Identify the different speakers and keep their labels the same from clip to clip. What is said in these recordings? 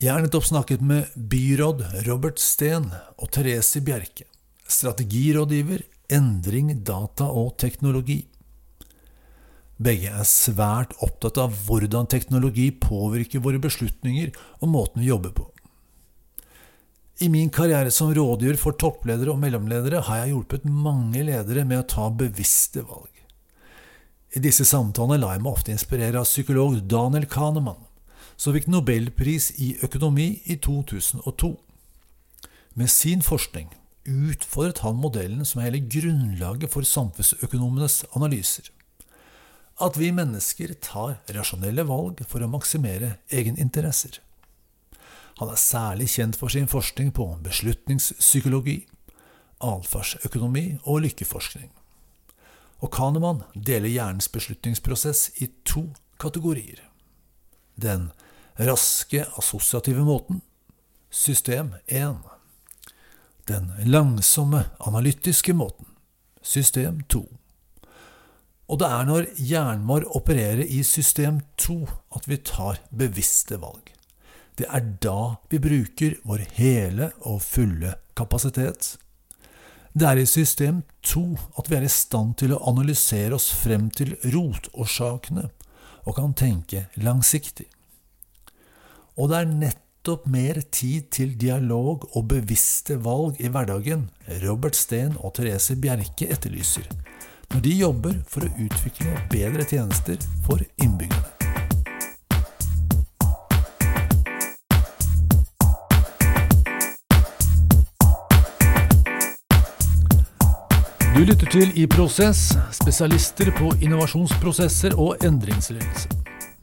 Speaker 1: Jeg har nettopp snakket med byråd Robert Steen og Therese Bjerke, strategirådgiver Endring data og teknologi. Begge er svært opptatt av hvordan teknologi påvirker våre beslutninger og måten vi jobber på. I min karriere som rådgiver for toppledere og mellomledere har jeg hjulpet mange ledere med å ta bevisste valg. I disse samtalene lar jeg meg ofte inspirere av psykolog Daniel Kahneman som fikk nobelpris i økonomi i 2002. Med sin forskning utfordret han modellen som er hele grunnlaget for samfunnsøkonomenes analyser. At vi mennesker tar rasjonelle valg for å maksimere egeninteresser. Han er særlig kjent for sin forskning på beslutningspsykologi, atferdsøkonomi og lykkeforskning. Og Kahneman deler hjernens beslutningsprosess i to kategorier. Den raske assosiative måten. System 1. Den langsomme analytiske måten. System 2. Og det er når hjernen vår opererer i system 2 at vi tar bevisste valg. Det er da vi bruker vår hele og fulle kapasitet. Det er i system 2 at vi er i stand til å analysere oss frem til rotårsakene og kan tenke langsiktig. Og det er nettopp mer tid til dialog og bevisste valg i hverdagen Robert Steen og Therese Bjerke etterlyser, når de jobber for å utvikle bedre tjenester for innbyggerne. Du lytter til I Prosess, spesialister på innovasjonsprosesser og endringsledelse.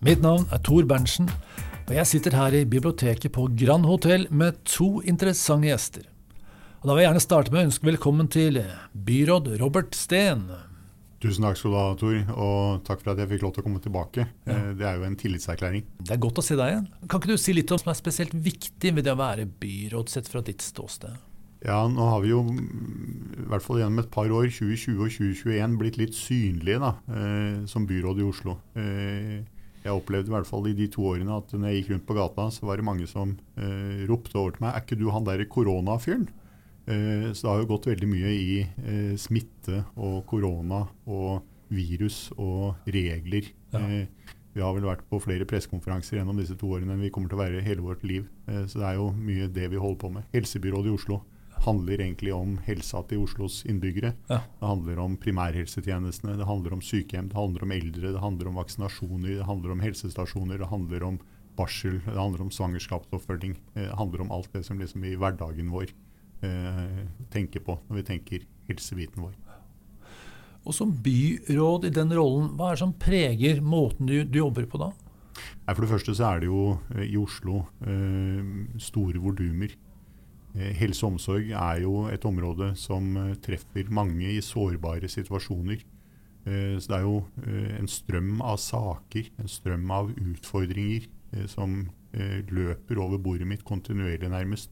Speaker 1: Mitt navn er Tor Berntsen. Og jeg sitter her i biblioteket på Grand Hotell med to interessante gjester. Og Da vil jeg gjerne starte med å ønske velkommen til byråd Robert Steen.
Speaker 2: Tusen takk skal du ha, Tor, og takk for at jeg fikk lov til å komme tilbake. Ja. Eh, det er jo en tillitserklæring.
Speaker 1: Det er godt å se deg igjen. Kan ikke du si litt om hva som er spesielt viktig ved det å være byråd, sett fra ditt ståsted?
Speaker 2: Ja, nå har vi jo i hvert fall gjennom et par år, 2020 og 2021, blitt litt synlige da, eh, som byråd i Oslo. Eh, jeg opplevde i hvert fall i de to årene at når jeg gikk rundt på gata, så var det mange som eh, ropte over til meg Er ikke du han der koronafyren? Eh, så det har jo gått veldig mye i eh, smitte og korona og virus og regler. Ja. Eh, vi har vel vært på flere pressekonferanser gjennom disse to årene enn vi kommer til å være hele vårt liv. Eh, så det er jo mye det vi holder på med. Helsebyrådet i Oslo handler egentlig om helsa til Oslos innbyggere. Ja. Det handler om primærhelsetjenestene, det handler om sykehjem, det handler om eldre, det handler om vaksinasjoner, det handler om helsestasjoner, det handler om barsel, det handler om svangerskapsoppfølging. Eh, det handler om alt det som liksom i hverdagen vår eh, tenker på når vi tenker helsebiten vår.
Speaker 1: Og Som byråd i den rollen, hva er det som preger måten du, du jobber på da?
Speaker 2: For det første så er det jo eh, i Oslo eh, store volumer. Eh, helse og omsorg er jo et område som eh, treffer mange i sårbare situasjoner. Eh, så det er jo en strøm av saker, en strøm av utfordringer som løper over bordet mitt kontinuerlig, nærmest.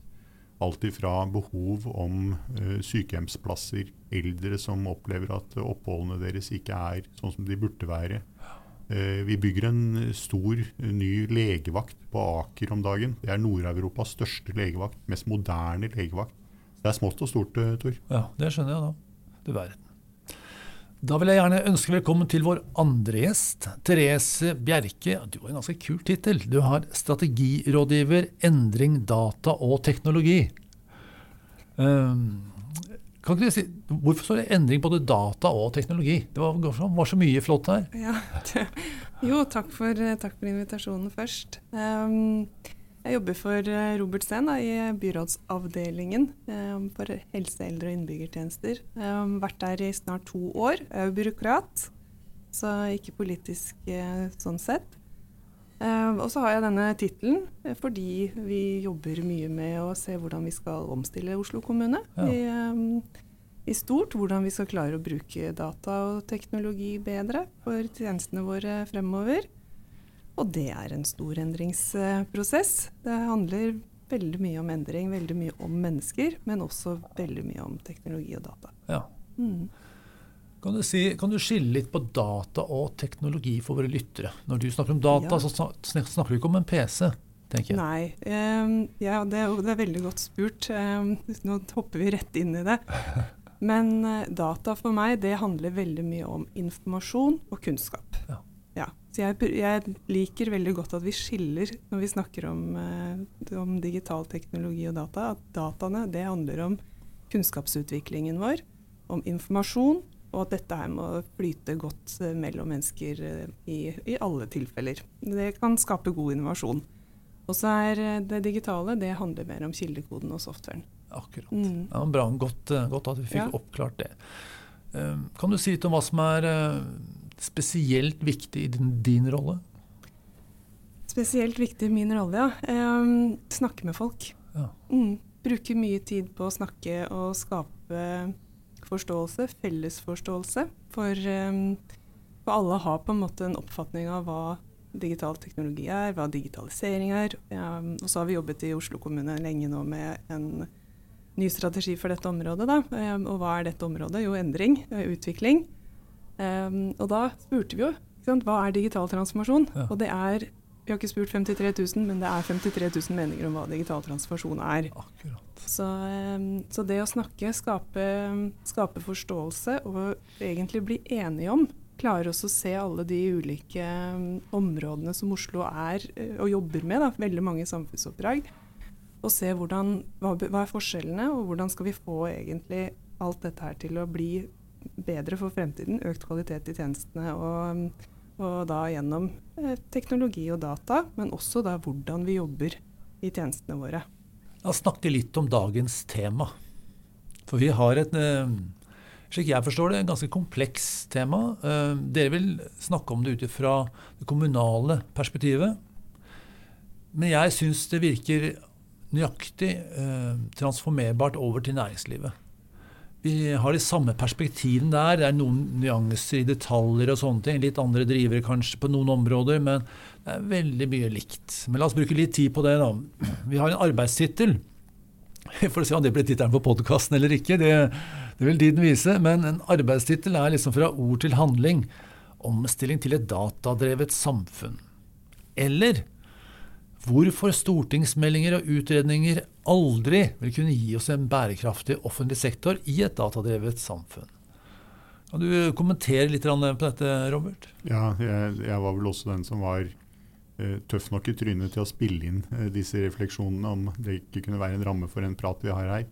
Speaker 2: Alt ifra behov om sykehjemsplasser, eldre som opplever at oppholdene deres ikke er sånn som de burde være. Eh, vi bygger en stor, ny legevakt på Aker om dagen. Det er Nord-Europas største legevakt. Mest moderne legevakt. Det er smått og stort, eh, Tor.
Speaker 1: Ja, det skjønner jeg da. Du verden. Da vil jeg gjerne ønske velkommen til vår andre gjest, Therese Bjerke. Du har en ganske kul tittel. Du har strategirådgiver, endring, data og teknologi. Um, kan ikke du si, Hvorfor står det endring både data og teknologi? Det var, var så mye flott her.
Speaker 3: Ja, jo, takk for, takk for, invitasjonen først. Um, jeg jobber for eh, Robert Steen i byrådsavdelingen um, for helse, eldre og innbyggertjenester. Um, vært der i snart to år. Jeg er byråkrat, så ikke politisk uh, sånn sett. Uh, og så har jeg denne tittelen uh, fordi vi jobber mye med å se hvordan vi skal omstille Oslo kommune ja. i, um, i, stort. Hvordan vi skal klare å bruke data og teknologi bedre for tjenestene våre fremover. Og det er en stor endringsprosess. Det handler veldig mye om endring, veldig mye om mennesker, men også veldig mye om teknologi og data.
Speaker 1: Ja. Mm. Kan du, si, kan du, skille litt på data og teknologi for våre lyttere? Når du snakker om data, ja. så snakker du ikke om en PC, tenker jeg.
Speaker 3: Nei. Um, ja, det, er, det, er veldig godt spurt. Um, nå hopper vi rett inn i det. Men uh, data for meg, det handler veldig mye om informasjon og kunnskap. Ja. ja. Så jeg, jeg, liker veldig godt at vi skiller når vi snakker om, uh, om digital teknologi og data, at dataene det handler om kunnskapsutviklingen vår, om informasjon og at dette her må flyte godt eh, mellom mennesker eh, i, i alle tilfeller. Det kan skape god innovasjon. Og så er eh, det digitale det handler mer om kildekoden og softwaren.
Speaker 1: Akkurat. Mm. Ja, bra, godt, godt, at vi fikk ja. oppklart det. Kan du si litt om hva som er spesielt viktig i din, din rolle?
Speaker 3: Spesielt viktig i min rolle, ja. snakke med folk. Ja. Mm. Bruke mye tid på å snakke og skape forståelse, fellesforståelse. For, um, for alle har på en måte en oppfatning av hva digital teknologi er, hva digitalisering er. Um, og så har vi jobbet i Oslo kommune lenge nå med en ny strategi for dette området. Da. Um, og hva er dette området? Jo, endring, utvikling. Og da spurte vi jo hva er digital transformasjon? Ja. Og det er vi har ikke spurt 53 000, men det er 53 000 meninger om hva digital transformasjon er. Så, så, det å snakke, skape, skape, forståelse og egentlig bli enige om Klarer også å se alle de ulike områdene som Oslo er eh, og jobber med, da, veldig mange samfunnsoppdrag. Og se hvordan, hva, hva er forskjellene, og hvordan skal vi få egentlig alt dette her til å bli bedre for fremtiden. Økt kvalitet i tjenestene og og da gjennom eh, teknologi og data, men også da hvordan vi jobber i tjenestene våre.
Speaker 1: La oss snakke litt om dagens tema. For vi har et, eh, slik jeg forstår det, en ganske kompleks tema. Eh, dere vil snakke om det ut fra det kommunale perspektivet. Men jeg syns det virker nøyaktig transformerbart over til næringslivet vi har de samme perspektivene der. Det er noen nyanser i detaljer og sånne ting. Litt andre drivere kanskje på noen områder, men det er veldig mye likt. Men la oss bruke litt tid på det, da. Vi har en arbeidstittel. Vi får se om det blir tittelen på podkasten eller ikke. Det, det, vil tiden vise. Men en arbeidstittel er liksom fra ord til handling. Omstilling til et datadrevet samfunn. Eller hvorfor stortingsmeldinger og utredninger aldri vil kunne gi oss en bærekraftig offentlig sektor i et datadrevet samfunn. Kan du kommentere litt på dette, Robert?
Speaker 2: Ja, jeg, jeg var vel også den som var uh, tøff nok i trynet til å spille inn uh, disse refleksjonene om det ikke kunne være en ramme for en prat vi har her.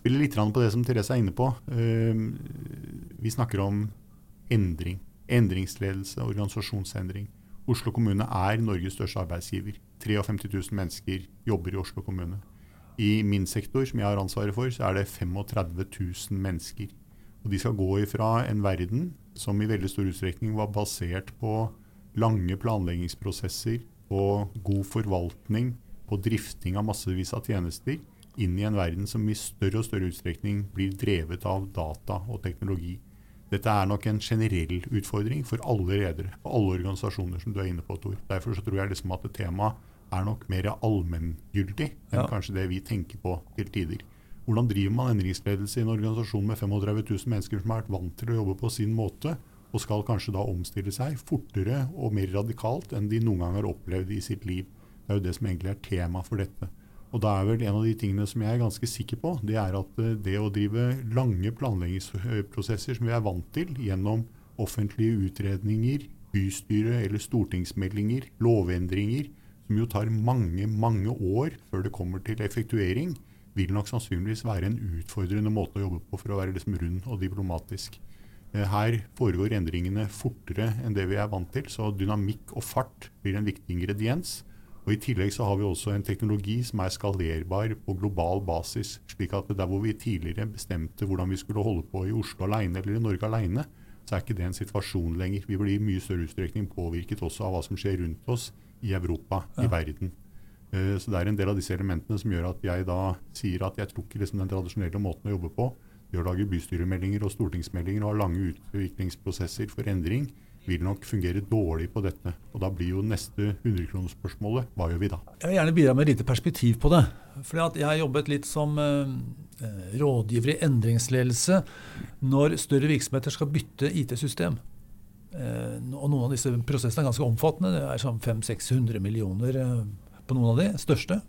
Speaker 2: Spiller litt på det som Therese er inne på. Uh, vi snakker om endring. Endringsledelse, organisasjonsendring. Oslo kommune er Norges største arbeidsgiver. 53 000 mennesker jobber i Oslo kommune. I min sektor, som jeg har ansvaret for, så er det 35 000 mennesker. Og de skal gå ifra en verden som i veldig stor utstrekning var basert på lange planleggingsprosesser, på god forvaltning, på drifting av massevis av tjenester, inn i en verden som i større og større utstrekning blir drevet av data og teknologi. Dette er nok en generell utfordring for alle redere og alle organisasjoner, som du er inne på, Tor. Derfor så tror jeg liksom at temaet er nok mer allmenngyldig enn ja. kanskje det vi tenker på til tider. Hvordan driver man endringsledelse i en organisasjon med 35 000 mennesker som har vært vant til å jobbe på sin måte, og skal kanskje da omstille seg fortere og mer radikalt enn de noen gang har opplevd i sitt liv? Det er jo det som egentlig er tema for dette. Og da er vel en av de tingene som jeg er ganske sikker på, det er at eh, det å drive lange planleggingsprosesser som vi er vant til gjennom offentlige utredninger, bystyre eller stortingsmeldinger, lovendringer, som jo tar mange, mange år før det kommer til effektuering, vil nok sannsynligvis være en utfordrende måte å jobbe på for å være liksom rund og diplomatisk. Eh, her foregår endringene fortere enn det vi er vant til, så dynamikk og fart blir en viktig ingrediens. Og I tillegg så har vi også en teknologi som er skalerbar på global basis. slik at der hvor vi tidligere bestemte hvordan vi skulle holde på i Oslo alene eller i Norge alene, så er ikke det en situasjon lenger. Vi blir i mye større utstrekning påvirket også av hva som skjer rundt oss i Europa, ja. i verden. Uh, så det er en del av disse elementene som gjør at jeg da sier at jeg tror ikke liksom den tradisjonelle måten å jobbe på, det å lage bystyremeldinger og stortingsmeldinger og ha lange utviklingsprosesser for endring, vil nok fungere dårlig på dette. Og Da blir jo neste 100-kronersspørsmålet hva gjør vi da?
Speaker 1: Jeg vil gjerne bidra med et lite perspektiv på det. Fordi at Jeg har jobbet litt som eh, rådgiver i endringsledelse når større virksomheter skal bytte IT-system. Eh, og Noen av disse prosessene er ganske omfattende. Det er sånn 500-600 millioner eh, på noen av de største.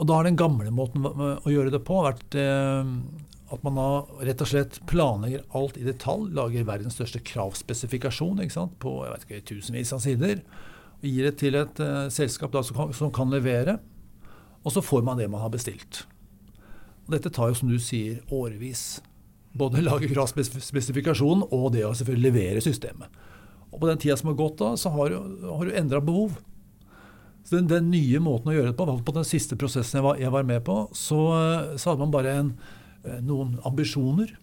Speaker 1: Og da har den gamle måten å gjøre det på vært eh, at man da rett og slett planlegger alt i detalj, lager verdens største kravspesifikasjon på jeg vet ikke, tusenvis av sider, og gir det til et uh, selskap da, som, kan, som, kan, levere, og så får man det man har bestilt. Og dette tar jo, som du sier, årevis. Både lage kravspesifikasjonen og det å selvfølgelig levere systemet. Og på den tida som har gått da, så har, har du endra behov. Så den, den, nye måten å gjøre det på, på den siste prosessen jeg var, jeg var med på, så, så, hadde man bare en, eh, noen ambisjoner.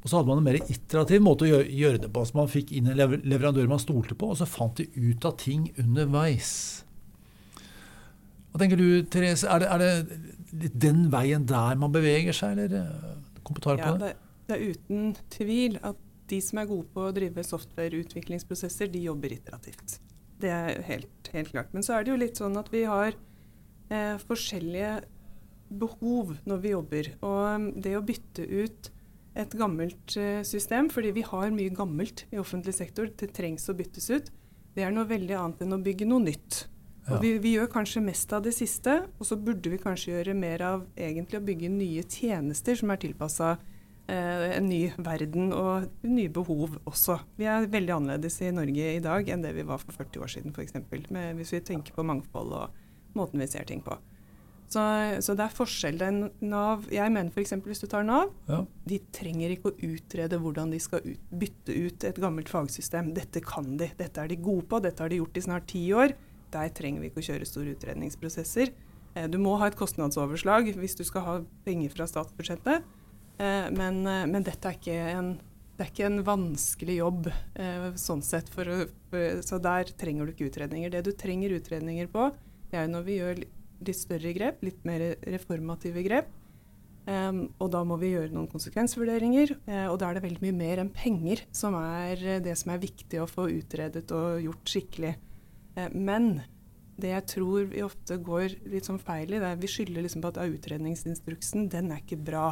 Speaker 1: Og så hadde man en mer iterativ måte å gjøre, det på. Altså man fikk inn en leverandør man stolte på, og så fant de ut av ting underveis. Hva tenker du, Therese? Er det, er det den veien der man beveger seg, eller Kommentar på
Speaker 3: ja,
Speaker 1: det?
Speaker 3: det? Det er uten tvil at de som er gode på å drive softwareutviklingsprosesser, de jobber iterativt. Det er helt, helt, klart. Men så er det jo litt sånn at vi har eh, forskjellige behov når vi jobber. Og um, det å bytte ut et gammelt eh, system, fordi vi har mye gammelt i offentlig sektor, det trengs å byttes ut, det er noe veldig annet enn å bygge noe nytt. Ja. Og vi, vi, gjør kanskje mest av det siste, og så burde vi kanskje gjøre mer av egentlig å bygge nye tjenester som er tilpassa Eh, en ny verden og nye behov også. Vi er veldig annerledes i Norge i dag enn det vi var for 40 år siden f.eks. Hvis vi tenker på mangfold og måten vi ser ting på. Så, så det er forskjell. Nav, jeg mener f.eks. hvis du tar Nav, ja. de trenger ikke å utrede hvordan de skal ut, bytte ut et gammelt fagsystem. Dette kan de. Dette er de gode på. Dette har de gjort i snart ti år. Der trenger vi ikke å kjøre store utredningsprosesser. Eh, du må ha et kostnadsoverslag hvis du skal ha penger fra statsbudsjettet. Eh, men, eh, men, dette er ikke en, det er ikke en vanskelig jobb sånn sett. For, så der trenger du ikke utredninger. Det du trenger utredninger på, det er jo når vi gjør litt større grep, litt mer reformative grep. Um, og da må vi gjøre noen konsekvensvurderinger. Uh, og da er det veldig mye mer enn penger som er uh, det som er viktig å få utredet og gjort skikkelig. Uh, men det jeg tror vi ofte går litt sånn feil i, det er vi skylder liksom på at utredningsinstruksen den er ikke bra.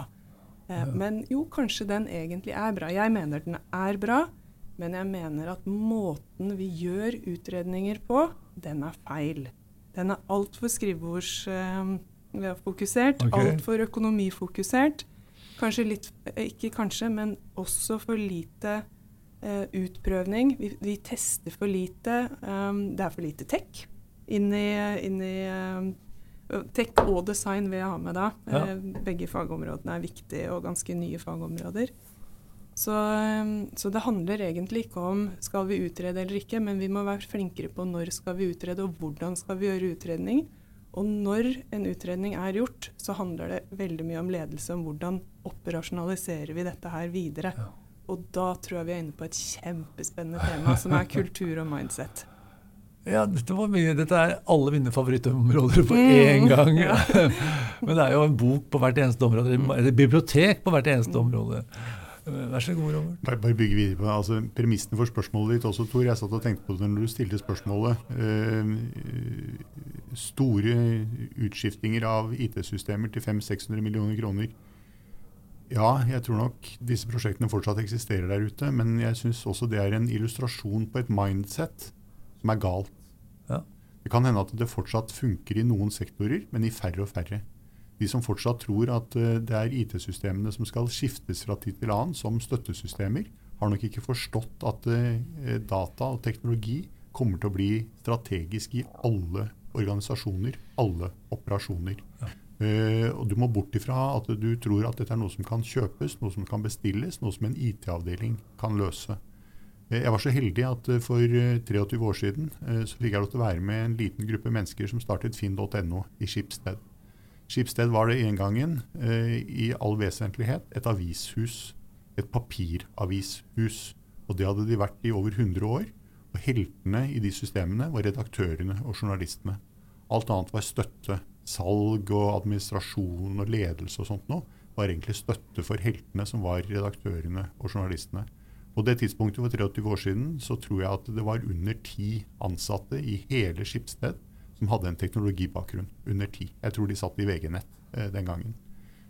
Speaker 3: Eh, men jo, kanskje den egentlig er bra. Jeg mener den er bra, men jeg mener at måten vi gjør utredninger på, den er feil. Den er altfor skrivebordsfokusert, eh, okay. altfor økonomifokusert. Kanskje litt, eh, ikke kanskje, men også for lite uh, utprøvning. Vi, vi, tester for lite. Um, det er for lite tech inn i, inn i um, Tech og design vil jeg ha med da. Ja. Begge fagområdene er viktige og ganske nye fagområder. Så, eh, så, det handler egentlig ikke om skal vi utrede eller ikke, men vi må være flinkere på når skal vi utrede og hvordan skal vi gjøre utredning. Og når en utredning er gjort, så handler det veldig mye om ledelse, om hvordan operasjonaliserer vi dette her videre. Ja. Og da tror jeg vi er inne på et kjempespennende tema, som er kultur og mindset.
Speaker 1: Ja, dette var mye. Dette er alle mine favorittområder på én mm, gang. Men det er jo en bok på hvert eneste område, eller bibliotek på hvert eneste område. Vær så god, Robert.
Speaker 2: Bare, bare bygge videre på altså, Premissene for spørsmålet ditt også, Tor. Jeg satt og tenkte på det når du stilte spørsmålet. Uh, store utskiftinger av IT-systemer til 500-600 millioner kroner. Ja, jeg tror nok disse prosjektene fortsatt eksisterer der ute. Men jeg syns også det er en illustrasjon på et mindset som er galt. Ja. Det kan hende at det fortsatt funker i noen sektorer, men i færre og færre. De som fortsatt tror at eh, det er IT-systemene som skal skiftes fra tid til annen som støttesystemer, har nok ikke forstått at eh, data og teknologi kommer til å bli strategisk i alle organisasjoner, alle operasjoner. Ja. Uh, og Du må bort ifra at du tror at dette er noe som kan kjøpes, noe som kan bestilles, noe som en IT-avdeling kan løse. Eh, jeg var så heldig at eh, for 23 eh, år siden så fikk jeg lov til å være med en liten gruppe mennesker som startet finn.no i Skipsted. Skipsted var det en gangen i all vesentlighet et avishus. Et papiravishus. Og det hadde de vært i over 100 år. Og heltene i de systemene var redaktørene og journalistene. Alt annet var støtte. Salg og administrasjon og ledelse og sånt noe var egentlig støtte for heltene som var redaktørene og journalistene. På det tidspunktet for 23 år siden så tror jeg at det var under ti ansatte i hele Skipsted som hadde en teknologibakgrunn. Under ti. Jeg tror de satt i VG-nett eh, den gangen.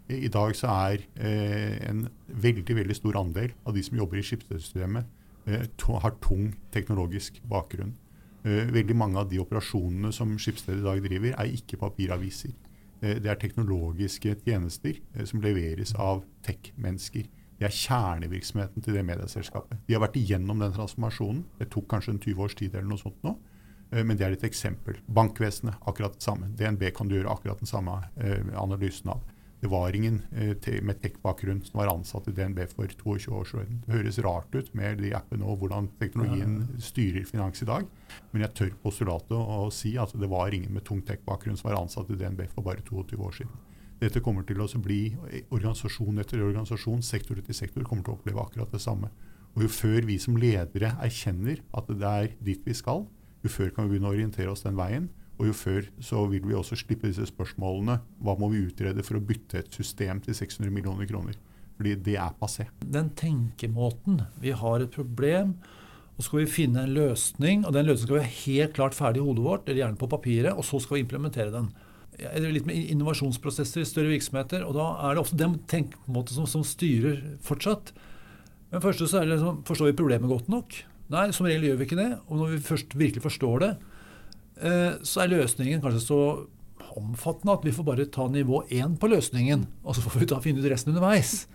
Speaker 2: I, I, dag så er eh, en veldig veldig stor andel av de som jobber i skipsstedsystemet, eh, har tung teknologisk bakgrunn. Eh, veldig mange av de operasjonene som Skipsstedet i dag driver, er ikke papiraviser. Eh, det er teknologiske tjenester eh, som leveres av tech-mennesker. Det er kjernevirksomheten til det medieselskapet. De har vært igjennom den transformasjonen. Det tok kanskje en 20 års tid eller noe sånt nå. Men det er et eksempel. Bankvesenet, akkurat det samme. DNB kan du gjøre akkurat den samme analysen av. Det var ingen eh, med tech-bakgrunn som var ansatt i DNB for 22 år siden. Det høres rart ut med de appene og hvordan teknologien styrer finans i dag, men jeg tør postulatet å si at det var ingen med tung tech-bakgrunn som var ansatt i DNB for bare 22 år siden. Dette kommer til å bli organisasjon etter organisasjon, sektor etter sektor, kommer til å oppleve akkurat det samme. Og Jo før vi som ledere erkjenner at det er dit vi skal, jo før kan vi begynne å orientere oss den veien. Og jo før så vil vi også slippe disse spørsmålene. Hva må vi utrede for å bytte et system til 600 millioner kroner? Fordi det er passé.
Speaker 1: Den tenkemåten Vi har et problem, og skal vi finne en løsning. Og den løsningen skal vi være helt klart ferdig i hodet vårt, eller gjerne på papiret, og så skal vi implementere den. Det er litt med innovasjonsprosesser i større virksomheter, og da er det ofte den tenkemåten som, som styrer fortsatt. Men først så er det liksom, Forstår vi problemet godt nok? Nei, som regel gjør vi ikke det. Og når vi først virkelig forstår det, Eh, så er løsningen kanskje så omfattende at vi får bare ta nivå én på løsningen. Og så får vi da finne ut resten underveis.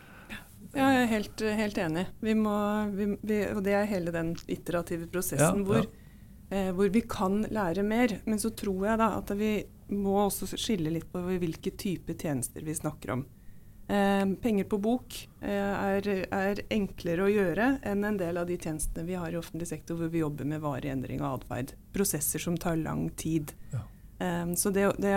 Speaker 3: Ja, jeg er helt, helt enig. Vi må, vi, vi, og det er hele den iterative prosessen ja, hvor, ja. Eh, hvor, vi kan lære mer. Men så tror jeg da at vi må også skille litt på hvilke type tjenester vi snakker om. Eh, penger på bok eh, er, er, enklere å gjøre enn en del av de tjenestene vi har i offentlig sektor hvor vi jobber med varig endring av atferd. Prosesser som tar lang tid. Ja. Eh, så det, det,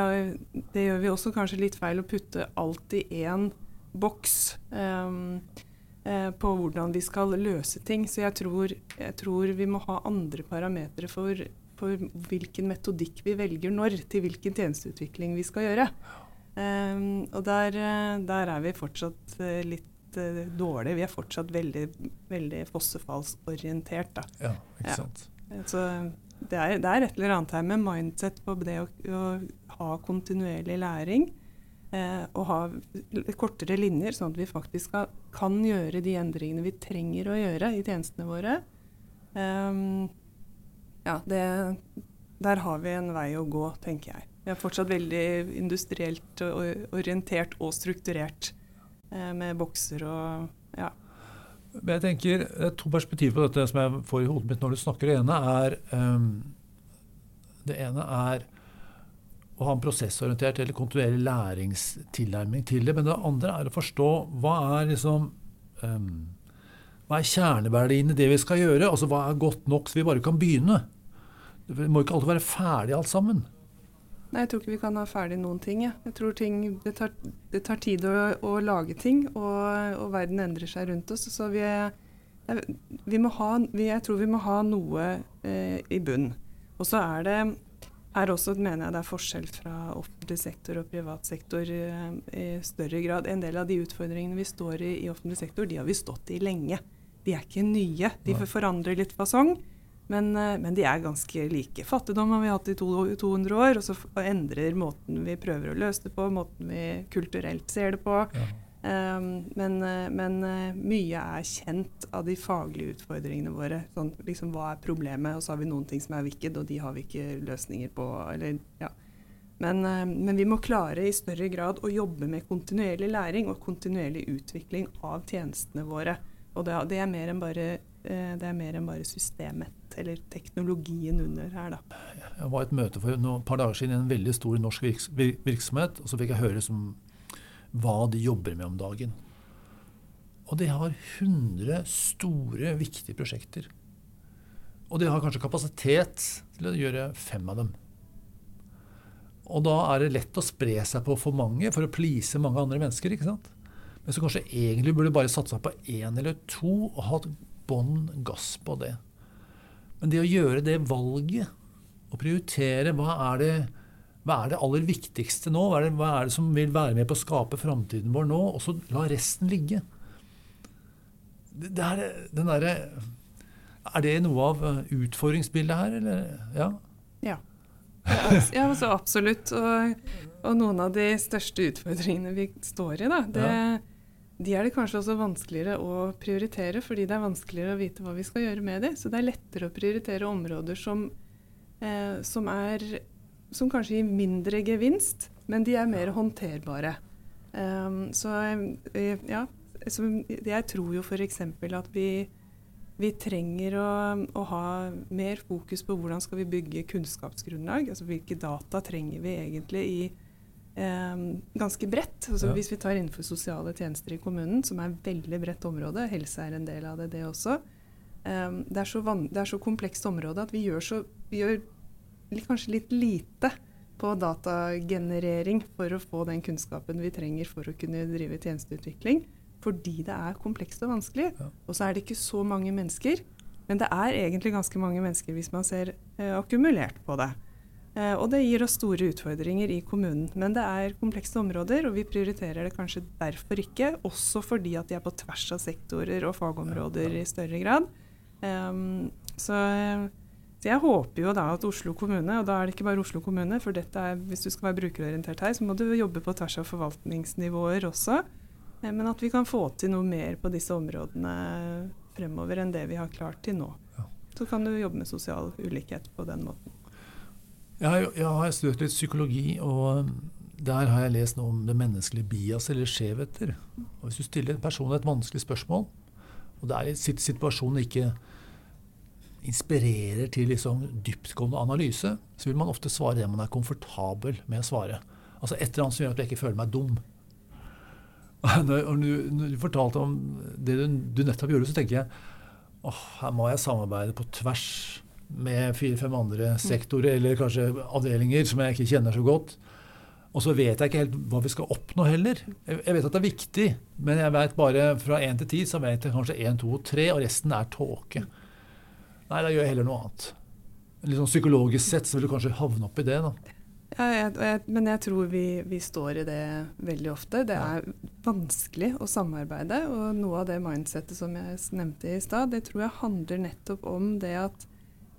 Speaker 3: det, gjør vi også kanskje litt feil å putte alt i én boks eh, på hvordan vi skal løse ting. Så jeg tror, jeg tror vi må ha andre parametere for, for hvilken metodikk vi velger når, til hvilken tjenesteutvikling vi skal gjøre. Um, og der, eh, der, er vi fortsatt uh, litt uh, dårlige. Vi er fortsatt veldig, veldig fossefallsorientert. Da.
Speaker 1: Ja, ikke sant.
Speaker 3: Ja. Så det er, det er, et eller annet her med mindset på det å, å ha kontinuerlig læring. Eh, og ha kortere linjer, sånn at vi faktisk skal, kan gjøre de endringene vi trenger å gjøre i tjenestene våre. Um, ja, det, der har vi en vei å gå, tenker jeg. Vi er fortsatt veldig industrielt orientert og strukturert eh, med bokser og ja.
Speaker 1: Men jeg tenker, Det er to perspektiver på dette som jeg får i hodet mitt når du snakker. Det ene er, um, det ene er å ha en prosessorientert eller kontinuerlig læringstilnærming til det. Men det andre er å forstå hva er liksom um, hva er kjerneverdiene i det vi skal gjøre? Altså Hva er godt nok så vi bare kan begynne? Vi må ikke alltid være ferdig alt sammen.
Speaker 3: Nei, jeg tror ikke vi kan ha ferdig noen ting. Ja. Jeg tror ting, det, tar, det tar tid å, å, lage ting, og, og, verden endrer seg rundt oss. Så vi, vi må ha, vi, jeg tror vi må ha noe eh, i bunn. Og så er det her også mener jeg det er forskjell fra offentlig sektor og privat sektor eh, i større grad. En del av de utfordringene vi står i i offentlig sektor, de har vi stått i lenge. De er ikke nye. De forandrer litt fasong. Men, eh, men, de er ganske like. Fattigdom har vi hatt i to, 200 år, og så endrer måten vi prøver å løse det på, måten vi kulturelt ser det på. Ja. Um, men, eh, men, eh, mye er kjent av de faglige utfordringene våre. Sånn, liksom, hva er problemet? Og så har vi noen ting som er wicked, og de har vi ikke løsninger på. Eller, ja. men, men, vi må klare i større grad å jobbe med kontinuerlig læring og kontinuerlig utvikling av tjenestene våre. Og det, det er mer enn bare det er mer enn bare systemet eller teknologien under her, da.
Speaker 1: Jeg var i et møte for et par dager siden i en veldig stor norsk virksomhet, og så fikk jeg høre som, hva de jobber med om dagen. Og de har 100 store, viktige prosjekter. Og de har kanskje kapasitet til å gjøre fem av dem. Og da er det lett å spre seg på for mange for å please mange andre mennesker. ikke sant? Men så kanskje egentlig burde bare satsa på én eller to og hatt bånn gass på det. Men det å gjøre det valget, å prioritere hva er det, hva er det aller viktigste nå? Hva er, det, hva er, det, som vil være med på å skape framtiden vår nå? Og så la resten ligge. Det, er, den der, er det noe av eh, utfordringsbildet her, eller? Ja.
Speaker 3: Ja. Ja, altså absolutt. Og, og, noen av de største utfordringene vi står i, da, det, ja de er det kanskje også vanskeligere å prioritere, fordi det er vanskeligere å vite hva vi skal gjøre med dem. Så det er lettere å prioritere områder som, eh, som, er, som kanskje gir mindre gevinst, men de er mer håndterbare. Um, så eh, ja, så jeg tror jo f.eks. at vi, vi trenger å, å, ha mer fokus på hvordan skal vi bygge kunnskapsgrunnlag. altså Hvilke data trenger vi egentlig i ganske bredt. Altså, ja. Hvis vi tar innenfor sosiale tjenester i kommunen, som er et veldig bredt område, helse er en del av det, det også. Eh, det, er det, er så komplekst område at vi gjør, så, vi gjør kanskje litt lite på datagenerering for å få den kunnskapen vi trenger for å kunne drive tjenesteutvikling. Fordi det er komplekst og vanskelig. Ja. Og så er det ikke så mange mennesker. Men det er egentlig ganske mange mennesker hvis man ser eh, akkumulert på det. Eh, og det gir oss store utfordringer i kommunen. Men det er komplekse områder, og vi prioriterer det kanskje derfor ikke. Også fordi at de er på tvers av sektorer og fagområder i større grad. Um, så så jeg håper jo da at Oslo kommune, og da er det ikke bare Oslo kommune, for er, hvis du skal være brukerorientert her, så må du jobbe på tvers av forvaltningsnivåer også. Eh, men at vi kan få til noe mer på disse områdene fremover enn det vi har klart til nå. Så kan du jobbe med sosial ulikhet på den måten.
Speaker 1: Jeg har, jeg har studert litt psykologi, og der har jeg lest noe om det menneskelige bias, eller skjevheter. Og hvis du stiller en person et vanskelig spørsmål, og det er i situasjonen ikke inspirerer til liksom dyptgående analyse, så vil man ofte svare det man er komfortabel med å svare. Altså et eller annet som gjør at jeg ikke føler meg dum. Når, du, når du fortalte om det du, du nettopp gjorde, så tenker jeg åh, her må jeg samarbeide på tvers med fire-fem andre sektorer eller kanskje avdelinger som jeg ikke kjenner så godt. Og så vet jeg ikke helt hva vi skal oppnå heller. Jeg vet at det er viktig, men jeg vet bare fra én til ti så vet jeg kanskje én, to og tre, og resten er tåke. Nei, da gjør jeg heller noe annet. Litt sånn Psykologisk sett så vil du kanskje havne opp i det. da.
Speaker 3: Ja, jeg, jeg, men jeg tror vi, vi, står i det veldig ofte. Det er vanskelig å samarbeide. Og noe av det mindsettet som jeg nevnte i stad, det tror jeg handler nettopp om det at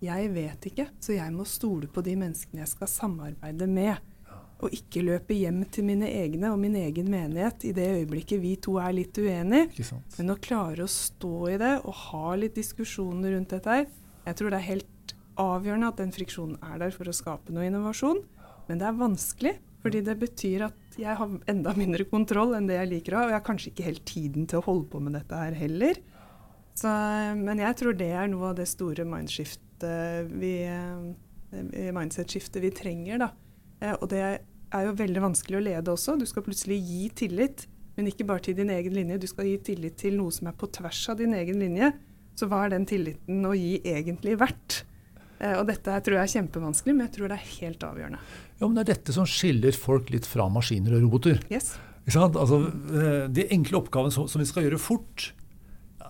Speaker 3: jeg vet ikke, så jeg må stole på de menneskene jeg skal samarbeide med. Og ikke løpe hjem til mine egne og min egen menighet i det øyeblikket vi to er litt uenige. Men å klare å stå i det og ha litt diskusjoner rundt dette her. Jeg tror det er helt avgjørende at den friksjonen er der for å skape noe innovasjon. Men det er vanskelig, fordi det betyr at jeg har enda mindre kontroll enn det jeg liker å ha. Og jeg har kanskje ikke helt tiden til å holde på med dette her heller. Så, men jeg tror det er noe av det store mindset-skiftet vi, mindset-skiftet vi trenger. da Eh, og det er jo veldig vanskelig å lede også. Du skal plutselig gi tillit, men ikke bare til din egen linje. Du skal gi tillit til noe som er på tvers av din egen linje. Så hva er den tilliten å gi egentlig verdt? Eh, og dette tror jeg er kjempevanskelig, men jeg tror det er helt avgjørende.
Speaker 1: Ja, men Det er dette som skiller folk litt fra maskiner og roboter.
Speaker 3: Yes.
Speaker 1: Altså, eh, de enkle oppgavene som, som vi skal gjøre fort,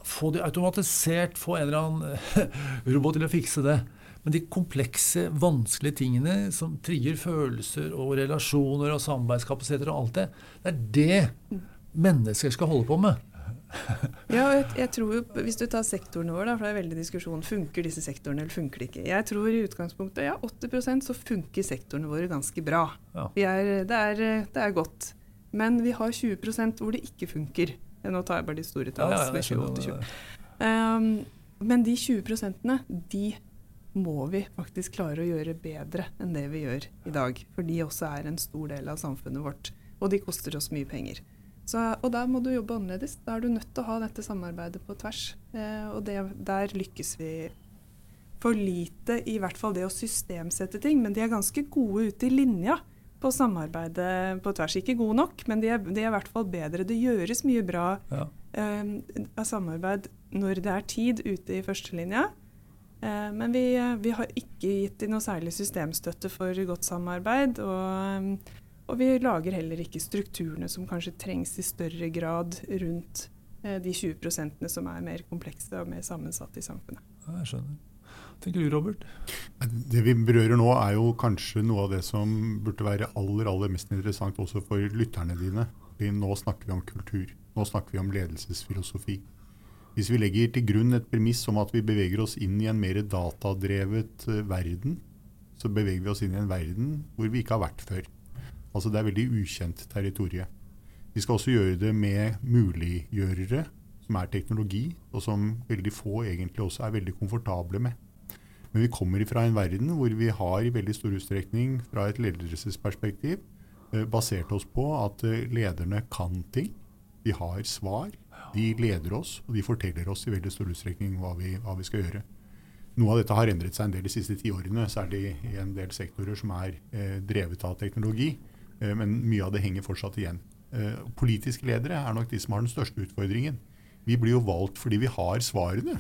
Speaker 1: få det automatisert, få en eller annen robot til å fikse det. Men de komplekse, vanskelige tingene som trigger følelser og relasjoner og samarbeidskapasiteter og alt det, det er det mennesker skal holde på med.
Speaker 3: ja, jeg, jeg, tror jo, Hvis du tar sektorene våre, for det er veldig diskusjon funker disse sektorene eller funker de ikke. Jeg tror i utgangspunktet ja, 80% så funker sektorene våre ganske bra. Ja. Er, det, er, det, er, godt. Men vi har 20% hvor det ikke funker. Nå tar jeg bare de store tallene. Ja, um, men de 20% de må vi faktisk klare å gjøre bedre enn det vi gjør i dag. For de også er en stor del av samfunnet vårt. Og de koster oss mye penger. Så, og der må du jobbe annerledes. Da er du nødt til å ha dette samarbeidet på tvers. Eh, og det, der lykkes vi for lite i hvert fall det å systemsette ting. Men de er ganske gode ute i linja på samarbeidet på tvers. Ikke god nok, men de er, de er i hvert fall bedre. Det gjøres mye bra ja. eh, av samarbeid når det er tid ute i førstelinja. Eh, men vi, vi, har ikke gitt dem noe særlig systemstøtte for godt samarbeid. Og, og, vi lager heller ikke strukturene som kanskje trengs i større grad rundt eh, de 20% som er mer komplekse og mer sammensatte i samfunnet.
Speaker 1: Ja, jeg skjønner. Tenker du, Robert?
Speaker 2: Det vi berører nå, er jo kanskje noe av det som burde være aller, aller mest interessant også for lytterne dine. Nå snakker vi om kultur. Nå snakker vi om ledelsesfilosofi. Hvis vi legger til grunn et premiss om at vi beveger oss inn i en mer datadrevet uh, verden, så beveger vi oss inn i en verden hvor vi ikke har vært før. Altså Det er veldig ukjent territorie. Vi skal også gjøre det med muliggjørere, som er teknologi, og som veldig få egentlig også er veldig komfortable med. Men vi kommer fra en verden hvor vi har i veldig stor utstrekning fra et ledelsesperspektiv eh, basert oss på at eh, lederne kan ting. De har svar. De leder oss, og de forteller oss i veldig stor utstrekning hva vi, hva vi skal gjøre. Noe av dette har endret seg en del de siste tiårene, særlig i en del sektorer som er eh, drevet av teknologi. Eh, men mye av det henger fortsatt igjen. Eh, politiske ledere er nok de som har den største utfordringen. Vi blir jo valgt fordi vi har svarene.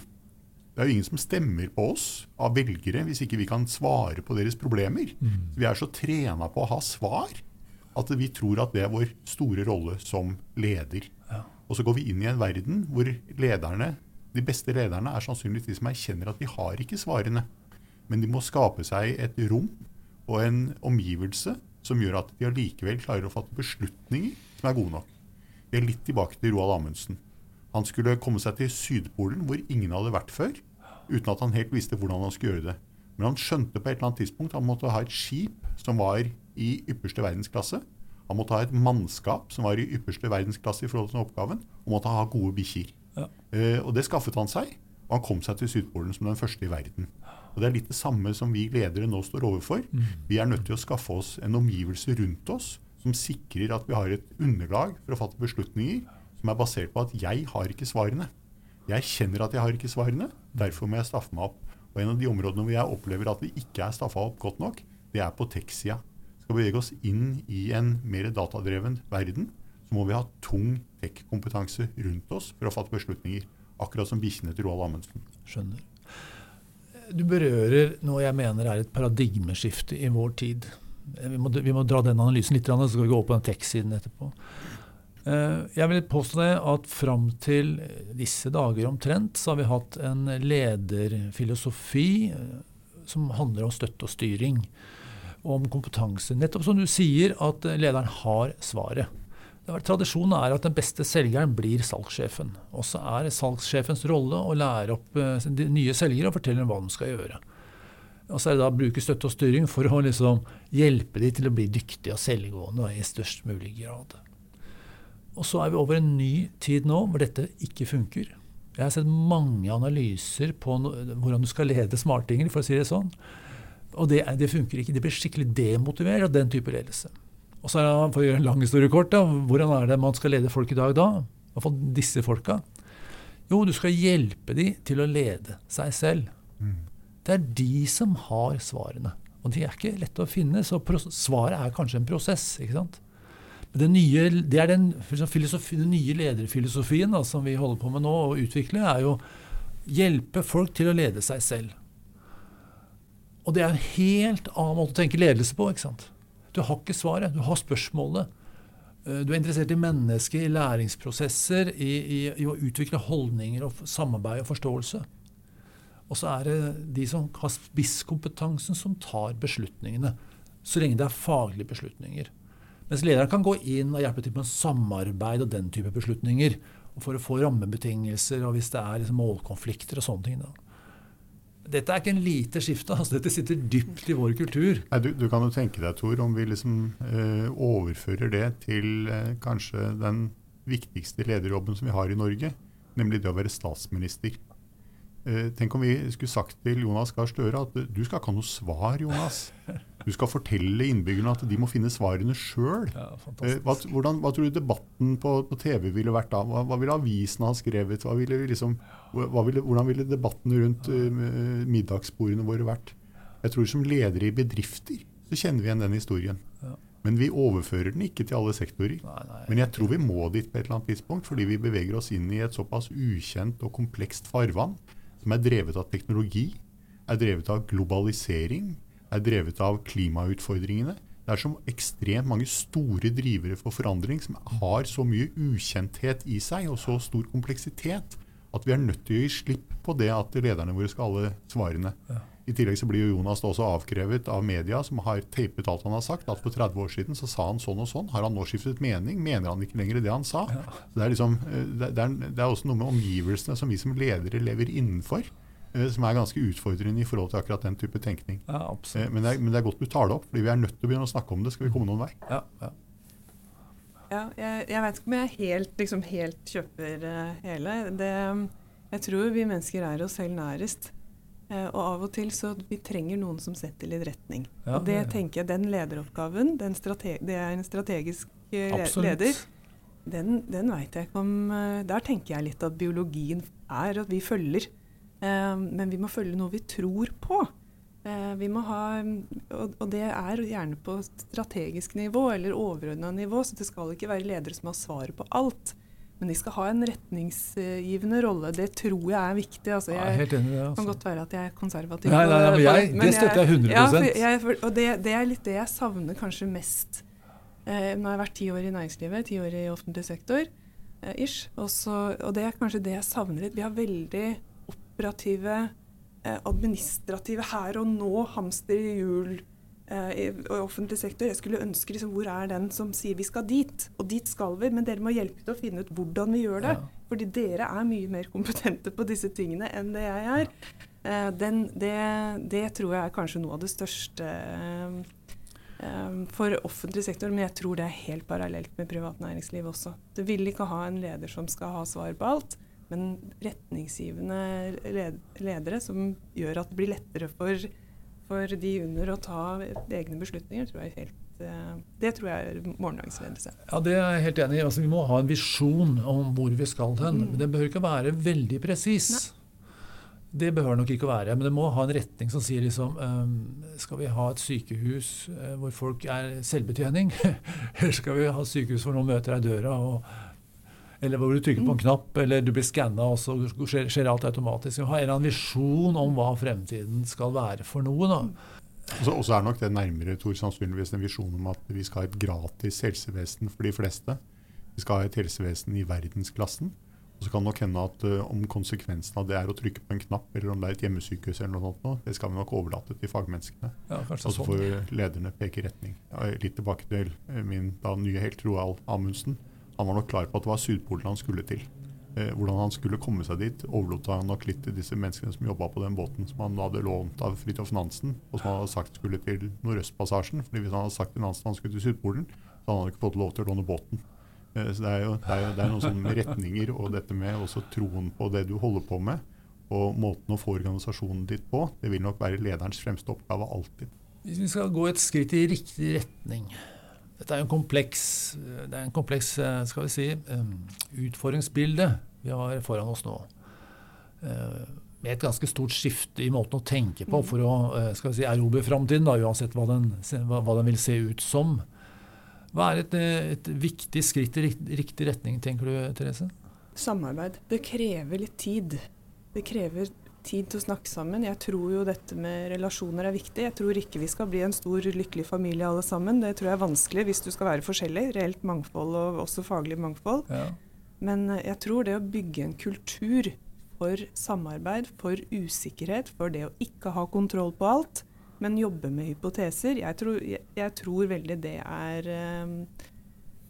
Speaker 2: Det er jo ingen som stemmer på oss av velgere hvis ikke vi kan svare på deres problemer. Mm. Vi er så trena på å ha svar at vi tror at det er vår store rolle som leder. Ja. Og så går vi inn i en verden hvor lederne, de beste lederne er sannsynligvis de som erkjenner at de har ikke svarene. Men de må skape seg et rom og en omgivelse som gjør at de allikevel klarer å fatte beslutninger som er gode nok. Vi er litt tilbake til Roald Amundsen. Han skulle komme seg til Sydpolen, hvor ingen hadde vært før uten at han helt visste hvordan han skulle gjøre det. Men han skjønte på et eller annet tidspunkt at han måtte ha et skip som var i ypperste verdensklasse. Han måtte ha et mannskap som var i ypperste verdensklasse i forhold til oppgaven, og måtte ha gode bikkjer. Ja. Uh, og det skaffet han seg, og han kom seg til Sydpolen som den første i verden. Og Det er litt det samme som vi ledere nå står overfor. Mm. Vi er nødt til å skaffe oss en omgivelse rundt oss som sikrer at vi har et underlag for å fatte beslutninger som er basert på at jeg har ikke svarene. Jeg kjenner at jeg har ikke svarene, derfor må jeg staffe meg opp. Og En av de områdene hvor jeg opplever at vi ikke er staffa opp godt nok, det er på tech-sida. Skal vi bevege oss inn i en mer datadreven verden, så må vi ha tung tech-kompetanse rundt oss for å fatte beslutninger. Akkurat som bikkjene til Roald Amundsen.
Speaker 1: Skjønner. Du berører noe jeg mener er et paradigmeskifte i vår tid. Vi må, vi må dra den analysen litt, så skal vi gå opp på den tech-siden etterpå. Eh, jeg vil påstå det at fram til disse dager omtrent, så har vi hatt en lederfilosofi eh, som handler om støtte og styring. Om kompetanse. Nettopp som du sier, at lederen har svaret. Tradisjonen er at den beste selgeren blir salgssjefen. Og så er salgssjefens rolle å lære opp eh, de nye selgere og fortelle dem hva de skal gjøre. Og så er det da å bruke støtte og styring for å liksom hjelpe dem til å bli dyktige og selvgående i størst mulig grad. Og så er vi over en ny tid nå hvor dette ikke funker. Jeg har sett mange analyser på no hvordan du skal lede smartinger, for å si det sånn. Og det, det funker ikke. De blir skikkelig demotivert av den type ledelse. Og så er det, for å gjøre en lang historie kort, da, hvordan er det man skal lede folk i dag da? I hvert fall disse folka. Jo, du skal hjelpe dem til å lede seg selv. Mm. Det er de som har svarene. Og de er ikke lette å finne, så svaret er kanskje en prosess. ikke sant? Det, nye, det er den, den nye lederfilosofien da, som vi holder på med nå å utvikle, er jo hjelpe folk til å lede seg selv. Og det er en helt annen måte å tenke ledelse på. ikke sant? Du har ikke svaret, du har spørsmålet. Eh, du er interessert i mennesker, i læringsprosesser, i, i, i å utvikle holdninger og samarbeid og forståelse. Og så er det de som har spisskompetansen, som tar beslutningene. Så lenge det er faglige beslutninger. Mens lederen kan gå inn og hjelpe til med samarbeid og den type beslutninger. For å få rammebetingelser og hvis det er liksom målkonflikter og sånne ting. Da. Dette er ikke en lite skifte. Altså, dette sitter dypt i vår kultur.
Speaker 2: Nei, du, du, kan jo tenke deg, Tor, om vi liksom eh, overfører det til eh, kanskje den viktigste lederjobben som vi har i Norge, nemlig det å være statsminister. Eh, tenk om vi skulle sagt til Jonas Gahr Støre at du skal ikke ha noe svar, Jonas. Du skal fortelle innbyggerne at de må finne svarene sjøl. Ja, eh, hva, hva, tror du debatten på, på, TV ville vært da? Hva, hva ville avisene ha skrevet? Ville liksom, ville, hvordan ville debatten rundt uh, middagsbordene våre vært? Jeg tror Som ledere i bedrifter så kjenner vi igjen den historien. Ja. Men vi overfører den ikke til alle sektorer. Nei, nei, Men jeg tror vi må dit på et eller annet tidspunkt, fordi vi beveger oss inn i et såpass ukjent og komplekst farvann som er drevet av teknologi, er drevet av globalisering, er drevet av klimautfordringene. Det er så ekstremt mange store drivere for forandring som har så mye ukjenthet i seg, og så stor kompleksitet, at vi er nødt til å gi slipp på det at lederne våre skal alle svarene. Ja. I tillegg så blir jo Jonas også avkrevet av media, som har tapet alt han har sagt. At for 30 år siden så sa han sånn og sånn. Har han nå skiftet mening? Mener han ikke lenger det han sa? Ja. Det, er liksom, eh, det, er, det, er også noe med omgivelsene som vi som ledere lever innenfor. Eh, som er ganske utfordrende i forhold til akkurat den type tenkning. Ja, absolutt. men, det er, men, det er, godt du tar det opp, fordi vi er nødt til å begynne å snakke om det. Skal vi komme noen vei?
Speaker 3: Ja, ja. ja jeg, jeg, vet ikke om jeg helt, liksom, helt kjøper uh, hele. Det, jeg tror vi mennesker er oss selv nærest. Eh, og av og til så vi trenger noen som setter litt retning.
Speaker 1: Ja,
Speaker 3: og det
Speaker 1: det-
Speaker 3: tenker jeg, den lederoppgaven, den strate det er en strategisk eh,
Speaker 1: Absolutt.
Speaker 3: leder, den, den veit jeg ikke om eh, Der tenker jeg litt at biologien er at vi følger. Eh, men vi må følge noe vi tror på. Eh, vi må ha, og, det er gjerne på strategisk nivå eller overordna nivå, så det skal ikke være ledere som har svaret på alt. Men de skal ha en retningsgivende rolle. Det tror jeg er viktig. Altså,
Speaker 1: Jeg
Speaker 3: jeg,
Speaker 1: er enig det.
Speaker 3: kan
Speaker 1: Altså.
Speaker 3: godt være at jeg er konservativ.
Speaker 1: Nei, nei, nei, men jeg-
Speaker 3: men
Speaker 1: det støtter jeg 100%.
Speaker 3: Ja, jeg, og det, det er litt det jeg savner kanskje mest. Eh, nå har jeg vært ti år i næringslivet, ti år i offentlig sektor. Eh, ish. Også, og det er kanskje det jeg savner litt. Vi har veldig operative, eh, administrative her og nå, hamster i hjul eh, i offentlig sektor. Jeg skulle ønske liksom, hvor er den som sier vi skal dit? Og dit skal vi, men dere må hjelpe til å finne ut hvordan vi gjør det.
Speaker 1: Ja.
Speaker 3: Fordi dere er mye mer kompetente på disse tingene enn det jeg er. Eh, den, det, det tror jeg er kanskje noe av det største for offentlig sektor, men jeg tror det er helt parallelt med privat næringsliv også. Du vil ikke ha en leder som skal ha svar på alt, men retningsgivende ledere som gjør at det blir lettere for, for de under å ta egne beslutninger, tror jeg er helt eh, det tror jeg er morgendagens ledelse.
Speaker 1: Ja, Det er jeg helt enig i. Altså, vi må ha en visjon om hvor vi skal hen.
Speaker 3: Mm.
Speaker 1: Men det behøver ikke være veldig presis. Det behøver nok ikke å være, men det må ha en retning som sier liksom ehm, Skal vi ha et sykehus eh, hvor folk er selvbetjening? Eller skal vi ha et sykehus hvor noen møter deg i døra, og, eller hvor du trykker på en knapp, eller du blir skanna, og så skjer, skjer alt automatisk? Ha en eller annen visjon om hva fremtiden skal være for noe. da.
Speaker 2: Og så- er nok det nærmere Tor, sannsynligvis en visjon om at vi skal ha et gratis helsevesen for de fleste. Vi skal ha et helsevesen i verdensklassen. Og så kan det nok hende at uh, om konsekvensen av det er å trykke på en knapp, eller om det er et hjemmesykehus, eller noe sånt, det skal vi nok overlate til fagmenneskene.
Speaker 1: Ja,
Speaker 2: Og så
Speaker 1: sånn.
Speaker 2: får lederne peke retning. Ja, litt tilbake til eh, min da nye helt Roald Amundsen. Han var nok klar på at det var Sydpolen han skulle til. Eh, hvordan han skulle komme seg dit, overlot han nok litt til disse menneskene som jobba på den båten som han hadde lånt av Fridtjof Nansen, og som han hadde sagt skulle til Nordøstpassasjen. fordi hvis han hadde sagt til Nansen han skulle til Sydpolen, så hadde han ikke fått lov til å låne båten. Eh, så det er jo det er, det er noen sånne retninger og dette med også troen på det du holder på med, og måten å få organisasjonen ditt på, det vil nok være lederens fremste oppgave alltid.
Speaker 1: Hvis vi skal gå et skritt i riktig retning Dette er en kompleks, det er en kompleks eh, skal vi si, eh, utfordringsbilde vi har foran oss nå. Eh, Med et ganske stort skifte i måten å tenke på for å eh, skal vi si, erobre framtiden, uansett hva den, hva, den vil se ut som. Hva er et, eh, et viktig skritt i riktig retning, tenker du, Therese?
Speaker 3: Samarbeid. Det krever litt tid. Det krever tid til å snakke sammen. Jeg tror jo dette med relasjoner er viktig. Jeg tror ikke vi skal bli en stor, lykkelig familie alle sammen. Det tror jeg er vanskelig hvis du skal være forskjellig. Reelt mangfold og også faglig mangfold.
Speaker 1: Ja.
Speaker 3: Men eh, jeg tror det å bygge en kultur for samarbeid, for usikkerhet, for det å ikke ha kontroll på alt, men jobbe med hypoteser, jeg tror, jeg, jeg tror veldig det er, eh,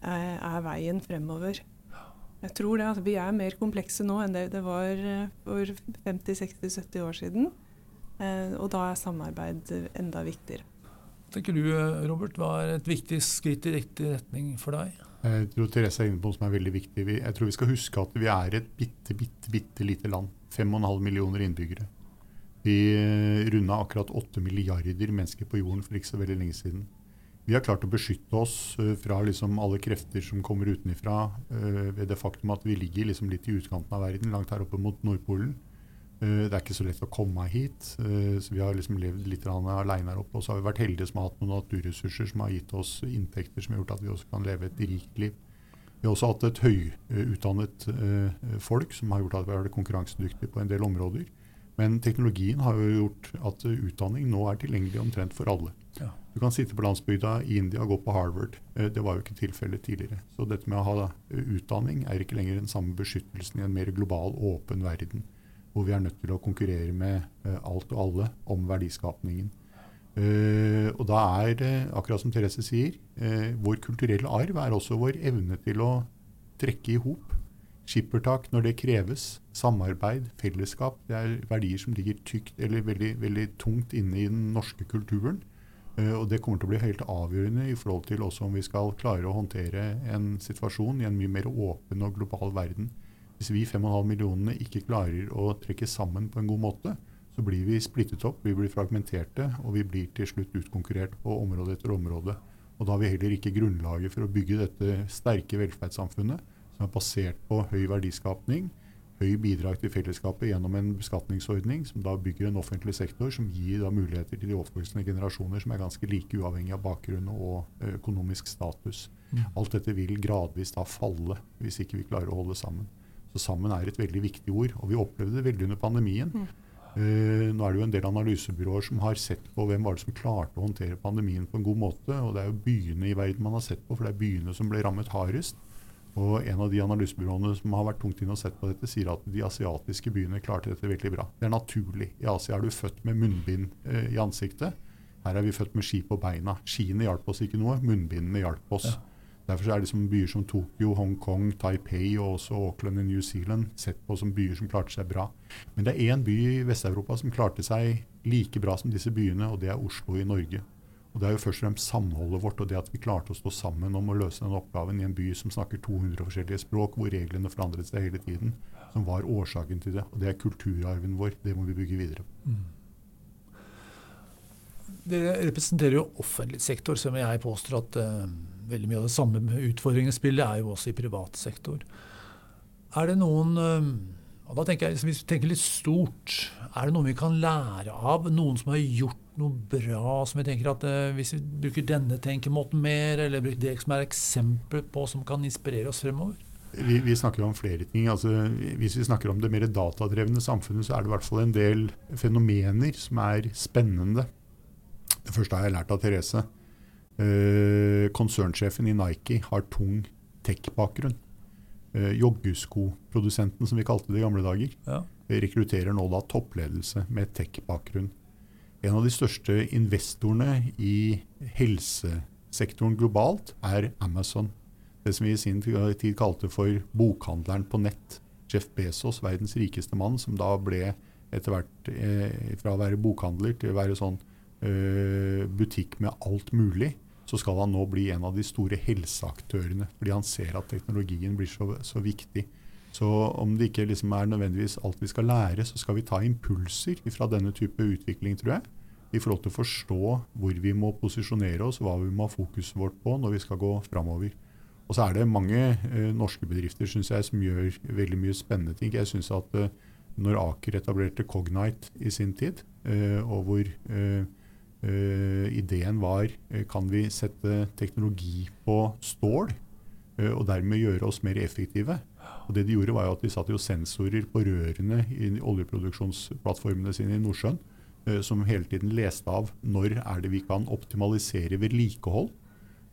Speaker 3: er, er veien fremover. Jeg tror det, at Vi er mer komplekse nå enn det det var eh, for 50-60-70 år siden. Eh, og da er samarbeid enda viktigere.
Speaker 1: Tenker du, eh, Robert, hva er et viktig skritt i riktig retning for deg?
Speaker 2: Jeg tror Therese er inne på noe som er veldig viktig. Jeg tror vi skal huske at vi er et bitte, bitte, bitte lite land. 5,5 millioner innbyggere. Vi runda akkurat 8 milliarder mennesker på jorden for ikke så veldig lenge siden. Vi har klart å beskytte oss eh, fra liksom alle krefter som kommer utenfra, eh, ved det faktum at vi ligger liksom litt i utkanten av verden, langt her oppe mot Nordpolen. Eh, det er ikke så lett å komme hit, så vi har liksom levd litt aleine her oppe. Og så har vi vært heldige som har hatt noen naturressurser som har gitt oss inntekter som har gjort at vi også kan leve et rikt liv. Vi har også hatt et høyutdannet folk som har gjort at vi har vært konkurransedyktige på en del områder. Men teknologien har jo gjort at utdanning nå er tilgjengelig omtrent for alle. Du kan sitte på landsbygda i India og gå på Harvard. Eh, Det var jo ikke tilfellet tidligere. Så dette med å ha eh, utdanning er ikke lenger den samme beskyttelsen i en mer global, åpen verden, hvor vi er nødt til å konkurrere med eh, alt og alle om verdiskapningen. Og da er det, akkurat som Therese sier, vår kulturelle arv er også vår evne til å trekke i hop. Skippertak når det kreves. Samarbeid, fellesskap. Det er verdier som ligger tykt, eller veldig, veldig tungt inne i den norske kulturen. Eh, og det kommer til å bli helt avgjørende i forhold til også om vi skal klare å håndtere en situasjon i en mye mer åpen og global verden. Hvis vi 5,5 millionene ikke klarer å trekke sammen på en god måte, så blir vi splittet opp, vi blir fragmenterte, og vi blir til slutt utkonkurrert på område etter område. Og da har vi heller ikke grunnlaget for å bygge dette sterke velferdssamfunnet som er basert på høy verdiskapning, høy bidrag til fellesskapet gjennom en beskatningsordning som da bygger en offentlig sektor som gir da muligheter til de oppvoksende generasjoner som er ganske like uavhengig av bakgrunn og økonomisk status.
Speaker 1: Mm.
Speaker 2: Alt dette vil gradvis da falle hvis ikke vi klarer å holde sammen. Så sammen er et veldig viktig ord, og vi opplevde det veldig under pandemien.
Speaker 3: Mm.
Speaker 2: Uh, nå er det jo en del analysebyråer som har sett på hvem var det som klarte å håndtere pandemien på en god måte. og Det er jo byene i verden man har sett på, for det er byene som ble rammet hardest. Og En av de analysebyråene som har vært tungt inn og sett på dette, sier at de asiatiske byene klarte dette veldig bra. Det er naturlig. I Asia er du født med munnbind eh, i ansiktet. Her er vi født med ski på beina. Skiene hjalp oss ikke noe, munnbindene hjalp oss.
Speaker 1: Ja.
Speaker 2: Derfor er liksom byer som Tokyo, Hongkong, Taipei og også Auckland i New Zealand sett på som byer som klarte seg bra. Men det er én by i Vest-Europa som klarte seg like bra som disse byene, og det er Oslo i Norge. Og Det er jo først og fremst samholdet vårt og det at vi klarte å stå sammen om å løse den oppgaven i en by som snakker 200 forskjellige språk, hvor reglene forandret seg hele tiden, som var årsaken til det. Og det er kulturarven vår. Det må vi bygge videre på.
Speaker 1: Mm. Dere representerer jo offentlig sektor, som jeg påstår at uh, veldig mye av det samme utfordringsbildet er jo også i privat sektor. Er det noen eh, og da tenker jeg, Hvis vi tenker litt stort, er det noe vi kan lære av? Noen som har gjort noe bra, som vi tenker at eh, hvis vi bruker denne tenkemåten mer, eller bruker det som er eksempel på som kan inspirere oss fremover?
Speaker 2: Vi, vi snakker om flere ting. altså Hvis vi snakker om det mer datadrevne samfunnet, så er det i hvert fall en del fenomener som er spennende. Det første har jeg lært av Therese. Eh, konsernsjefen i Nike har tung tech-bakgrunn. Eh, Joggeskoprodusenten, som vi kalte det i gamle dager,
Speaker 1: Ja.
Speaker 2: rekrutterer nå da toppledelse med tech-bakgrunn. En av de største investorene i helsesektoren globalt er Amazon. Det som vi i sin tid kalte for bokhandleren på nett. Jeff Bezos, verdens rikeste mann, som da ble etter hvert eh, fra å være bokhandler til å være sånn eh, butikk med alt mulig, så skal han nå bli en av de store helseaktørene. Fordi han ser at teknologien blir så, så viktig. Så om det ikke liksom er nødvendigvis alt vi skal lære, så skal vi ta impulser fra denne type utvikling, tror jeg. I forhold til å forstå hvor vi må posisjonere oss, hva vi må ha fokuset vårt på når vi skal gå framover. Og så er det mange eh, norske bedrifter synes jeg, som gjør veldig mye spennende ting. Jeg synes at eh, når Aker etablerte Cognite i sin tid, eh, og hvor eh, ideen var eh, kan vi sette teknologi på stål, eh, og dermed gjøre oss mer effektive. Og det de gjorde var at De satte jo sensorer på rørene i oljeproduksjonsplattformene sine i Nordsjøen, eh, som hele tiden leste av når er det vi kan optimalisere vedlikehold.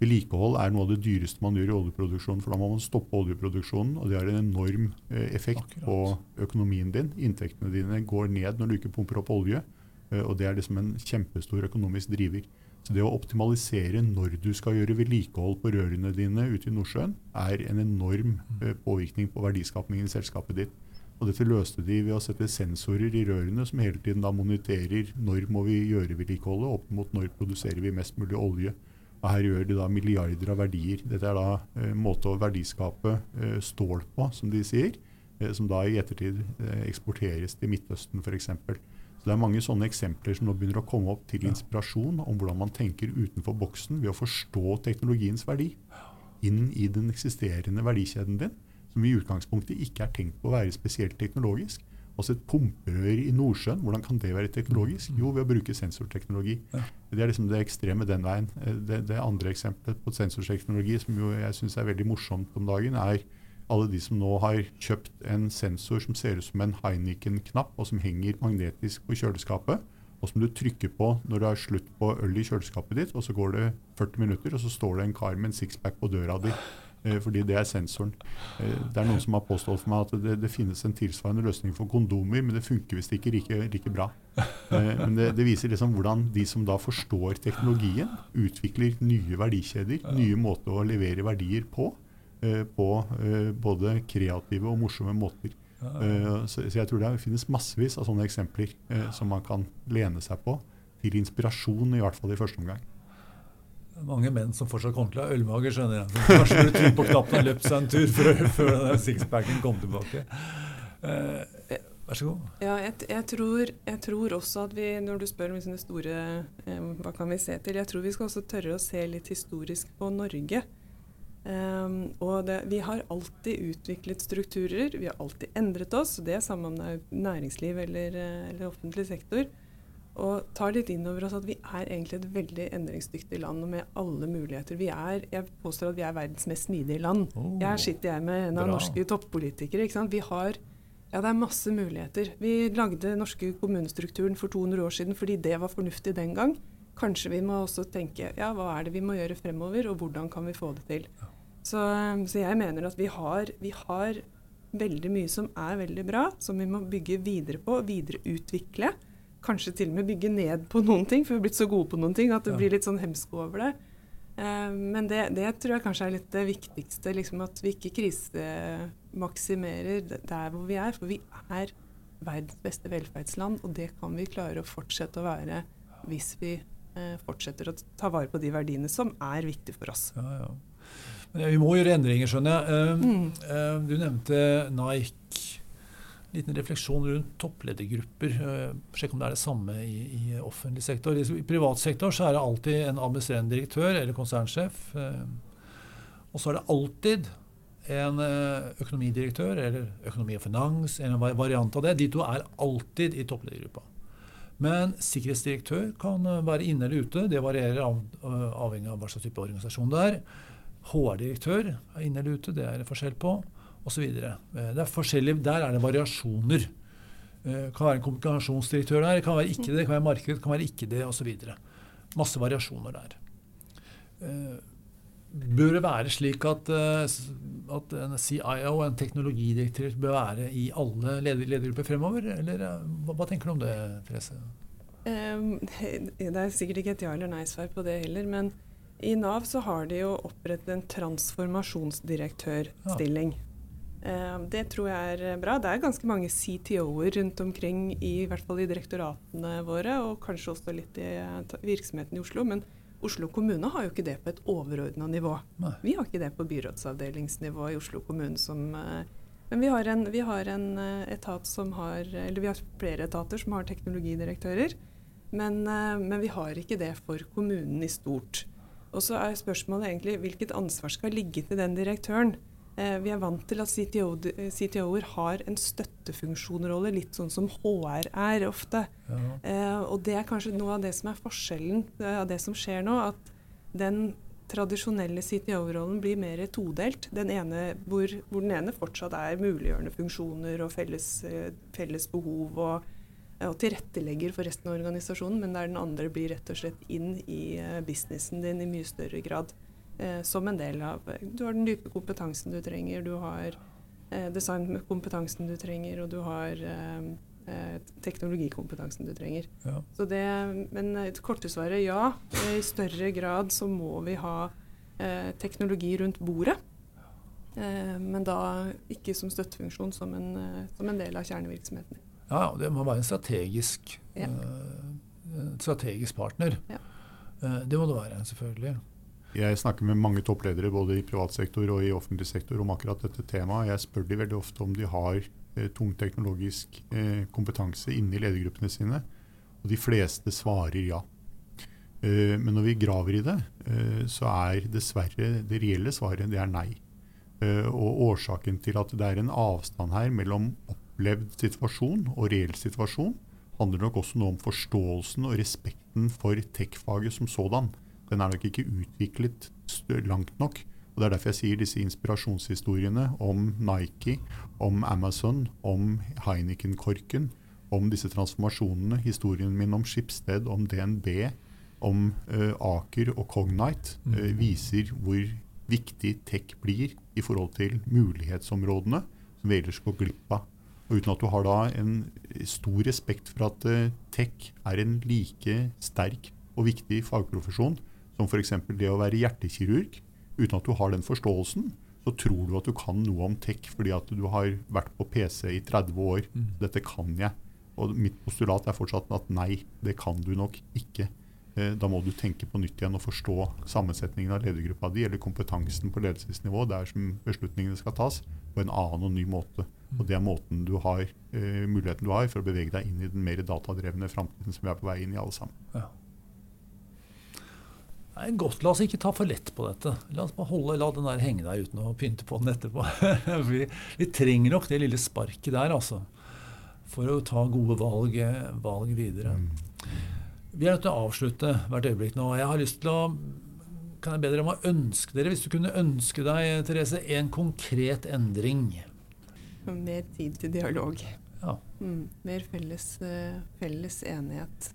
Speaker 2: Vedlikehold er noe av det dyreste man gjør i oljeproduksjonen, for da må man stoppe oljeproduksjonen, og det har en enorm eh, effekt
Speaker 1: Akkurat.
Speaker 2: på økonomien din. Inntektene dine går ned når du ikke pumper opp olje, eh, og det er liksom en kjempestor økonomisk driver. Så det å optimalisere når du skal gjøre vedlikehold på rørene dine ute i Nordsjøen, er en enorm eh, påvirkning på verdiskapningen i selskapet ditt. Og dette løste de ved å sette sensorer i rørene som hele tiden da moniterer når må vi gjøre vedlikeholdet, opp mot når produserer vi mest mulig olje. Og her gjør de da milliarder av verdier. Dette er da eh, måte å verdiskape eh, stål på, som de sier. Eh, som da i ettertid eh, eksporteres til Midtøsten f.eks. Så Det er mange sånne eksempler som nå begynner å komme opp til inspirasjon om hvordan man tenker utenfor boksen ved å forstå teknologiens verdi inn i den eksisterende verdikjeden din, som i utgangspunktet ikke er tenkt på å være spesielt teknologisk. Altså et pumperør i Nordsjøen, hvordan kan det være teknologisk? Jo, ved å bruke sensorteknologi.
Speaker 1: Ja.
Speaker 2: Det er liksom det ekstreme den veien. Eh, Det, det andre eksempelet på sensorteknologi som jo jeg syns er veldig morsomt om dagen, er alle de som nå har kjøpt en sensor som ser ut som en Heineken-knapp, og som henger magnetisk på kjøleskapet, og som du trykker på når det er slutt på øl i kjøleskapet ditt, og så går det 40 minutter, og så står det en kar med en sixpack på døra di. eh, Fordi det er sensoren. Eh, Det er noen som har påstått for meg at det, det finnes en tilsvarende løsning for kondomer, men det funker visst ikke like, like bra. Eh, Men det, det viser liksom hvordan de som da forstår teknologien, utvikler nye verdikjeder, nye måter å levere verdier på. Eh, På eh, både kreative og morsomme måter.
Speaker 1: Ja, ja.
Speaker 2: Eh, Så, så jeg tror det finnes massevis av sånne eksempler som man kan lene seg på. Til inspirasjon, i hvert fall i første omgang.
Speaker 1: Mange menn som fortsatt kommer til å ha ølmage, skjønner jeg. Så kanskje du tror på knappen og løpt seg en tur før, før den sixpacken kom tilbake. Eh, Vær så god.
Speaker 3: Ja, jeg, jeg, tror, jeg, tror, også at vi, når du spør om sånne store eh, Hva kan vi se til? Jeg tror vi skal også tørre å se litt historisk på Norge. Um, og det, vi har alltid utviklet strukturer, vi har alltid endret oss. Det er samme om det er næringsliv eller, eh, eller offentlig sektor. Og tar litt inn over oss at vi er egentlig et veldig endringsdyktig land med alle muligheter. Vi er, jeg påstår at vi er verdens mest smidige land.
Speaker 1: Oh,
Speaker 3: Her sitter jeg med en av
Speaker 1: bra.
Speaker 3: norske toppolitikere. ikke sant? Vi har ja, det er masse muligheter. Vi lagde norske kommunestrukturen for 200 år siden fordi det var fornuftig den gang. Kanskje vi må også tenke ja, hva er det vi må gjøre fremover, og hvordan kan vi få det til. Så, så jeg mener at vi har, vi har veldig mye som er veldig bra, som vi må bygge videre på, videreutvikle. Kanskje til og med bygge ned på noen ting, for vi har blitt så gode på noen ting at det blir litt sånn hemsko over det. Eh, men det, det tror jeg kanskje er litt det viktigste, liksom at vi ikke krisemaksimerer der hvor vi er. For vi er verdens beste velferdsland, og det kan vi klare å fortsette å være hvis vi eh, fortsetter å ta vare på de verdiene som er viktige for oss.
Speaker 1: Ja, ja. Vi må gjøre endringer, skjønner jeg. Eh,
Speaker 3: Mm.
Speaker 1: eh, du nevnte Nike. Liten refleksjon rundt toppledergrupper. Eh, sjekk om det er det samme i, i offentlig sektor. I privat sektor så er det alltid en administrerende direktør eller konsernsjef. eh, og så er det alltid en eh, økonomidirektør eller økonomi og finans, en variant av det. De to er alltid i toppledergruppa. Men sikkerhetsdirektør kan eh, være inne eller ute. Det varierer av, avhengig av hva slags type organisasjon det er. HR-direktør er inne eller ute, det er det forskjell på, osv. Forskjellig, der er det variasjoner. Det kan være en kommunikasjonsdirektør der, det kan være ikke det, det kan være marked, det kan være ikke det, osv. Masse variasjoner der. Eh, Bør det være slik at, eh, at en CIO, en teknologidirektør, bør være i alle ledergrupper fremover? Eller eh, hva, hva tenker du om det, Therese?
Speaker 3: Um, det er sikkert ikke et ja- eller nei-svar på det heller, men i Nav så har de jo opprettet en transformasjonsdirektørstilling. Ja. det tror jeg er bra. Det er ganske mange CTO-er rundt omkring, i, i hvert fall i direktoratene våre, og kanskje også litt i eh, virksomheten i Oslo. Men Oslo kommune har jo ikke det på et overordna nivå.
Speaker 1: Nei.
Speaker 3: Vi har ikke det på byrådsavdelingsnivå i Oslo kommune som eh, Men vi har en, vi har en eh, etat som har Eller vi har flere etater som har teknologidirektører. Men, eh, men vi har ikke det for kommunen i stort. Og så er spørsmålet egentlig hvilket ansvar skal ligge til den direktøren. Eh, vi er vant til at CTO-er CTO-er har en støttefunksjonrolle, litt sånn som HR er ofte.
Speaker 1: Ja.
Speaker 3: Eh, og det er kanskje noe av det som er forskjellen eh, av det som skjer nå. At den tradisjonelle CTO-rollen blir mer todelt. Den ene, hvor, hvor den ene fortsatt er muliggjørende funksjoner og felles, eh, felles behov og, og tilrettelegger for resten av organisasjonen, men der den andre blir rett og slett inn i eh, businessen din i mye større grad. Eh, som en del av Du har den dype kompetansen du trenger, du har eh, designkompetansen du trenger, og du har eh, eh, teknologikompetansen du trenger.
Speaker 1: Ja.
Speaker 3: Så det, men et korte svaret ja. I større grad så må vi ha eh, teknologi rundt bordet. Eh, men da ikke som støttefunksjon, som en, eh, som en del av kjernevirksomheten.
Speaker 1: Ja, ja, det må være en strategisk,
Speaker 3: Ja.
Speaker 1: uh, strategisk partner.
Speaker 3: Ja.
Speaker 1: Uh, det må det være, selvfølgelig.
Speaker 2: Jeg snakker med mange toppledere både i privat sektor og i offentlig sektor om akkurat dette temaet. Jeg spør de veldig ofte om de har eh, tung teknologisk eh, kompetanse inni ledergruppene sine, og de fleste svarer ja. Eh, men når vi graver i det, eh, så er dessverre det reelle svaret det er nei. Eh, og årsaken til at det er en avstand her mellom opplevd situasjon og reell situasjon, handler nok også noe om forståelsen og respekten for tech-faget som sådan den er nok ikke utviklet langt nok. Og Det er derfor jeg sier disse inspirasjonshistoriene om Nike, om Amazon, om Heineken-korken, om disse transformasjonene, historien min om Skipsted, om DNB, om uh, Aker og Cognite,
Speaker 1: Mm.
Speaker 2: viser hvor viktig tech blir i forhold til mulighetsområdene som vi ellers går glipp av. Og uten at du har da en stor respekt for at eh, tech er en like sterk og viktig fagprofesjon som f.eks. det å være hjertekirurg. Uten at du har den forståelsen, så tror du at du kan noe om tech fordi at du har vært på PC i 30 år.
Speaker 1: Mm.
Speaker 2: Dette kan jeg. Og mitt postulat er fortsatt at nei, det kan du nok ikke. Eh, da må du tenke på nytt igjen og forstå sammensetningen av ledergruppa di, eller kompetansen på ledelsesnivå der som beslutningene skal tas, på en annen og ny måte. Og Det er måten du har, eh, muligheten du har for å bevege deg inn i den mer datadrevne framtiden som vi er på vei inn i alle sammen.
Speaker 1: Ja. Nei, godt, La oss ikke ta for lett på dette. La oss bare holde, la den der henge der uten å pynte på den etterpå. vi, vi, trenger nok det lille sparket der, altså. For å ta gode valg, valg videre. Mm. Vi er nødt til å avslutte hvert øyeblikk nå. Jeg har lyst til å kan jeg be dere om å ønske dere, hvis du kunne ønske deg, Therese, en konkret endring?
Speaker 3: Mer tid til dialog.
Speaker 1: Ja.
Speaker 3: Mm, mer felles, uh, felles enighet.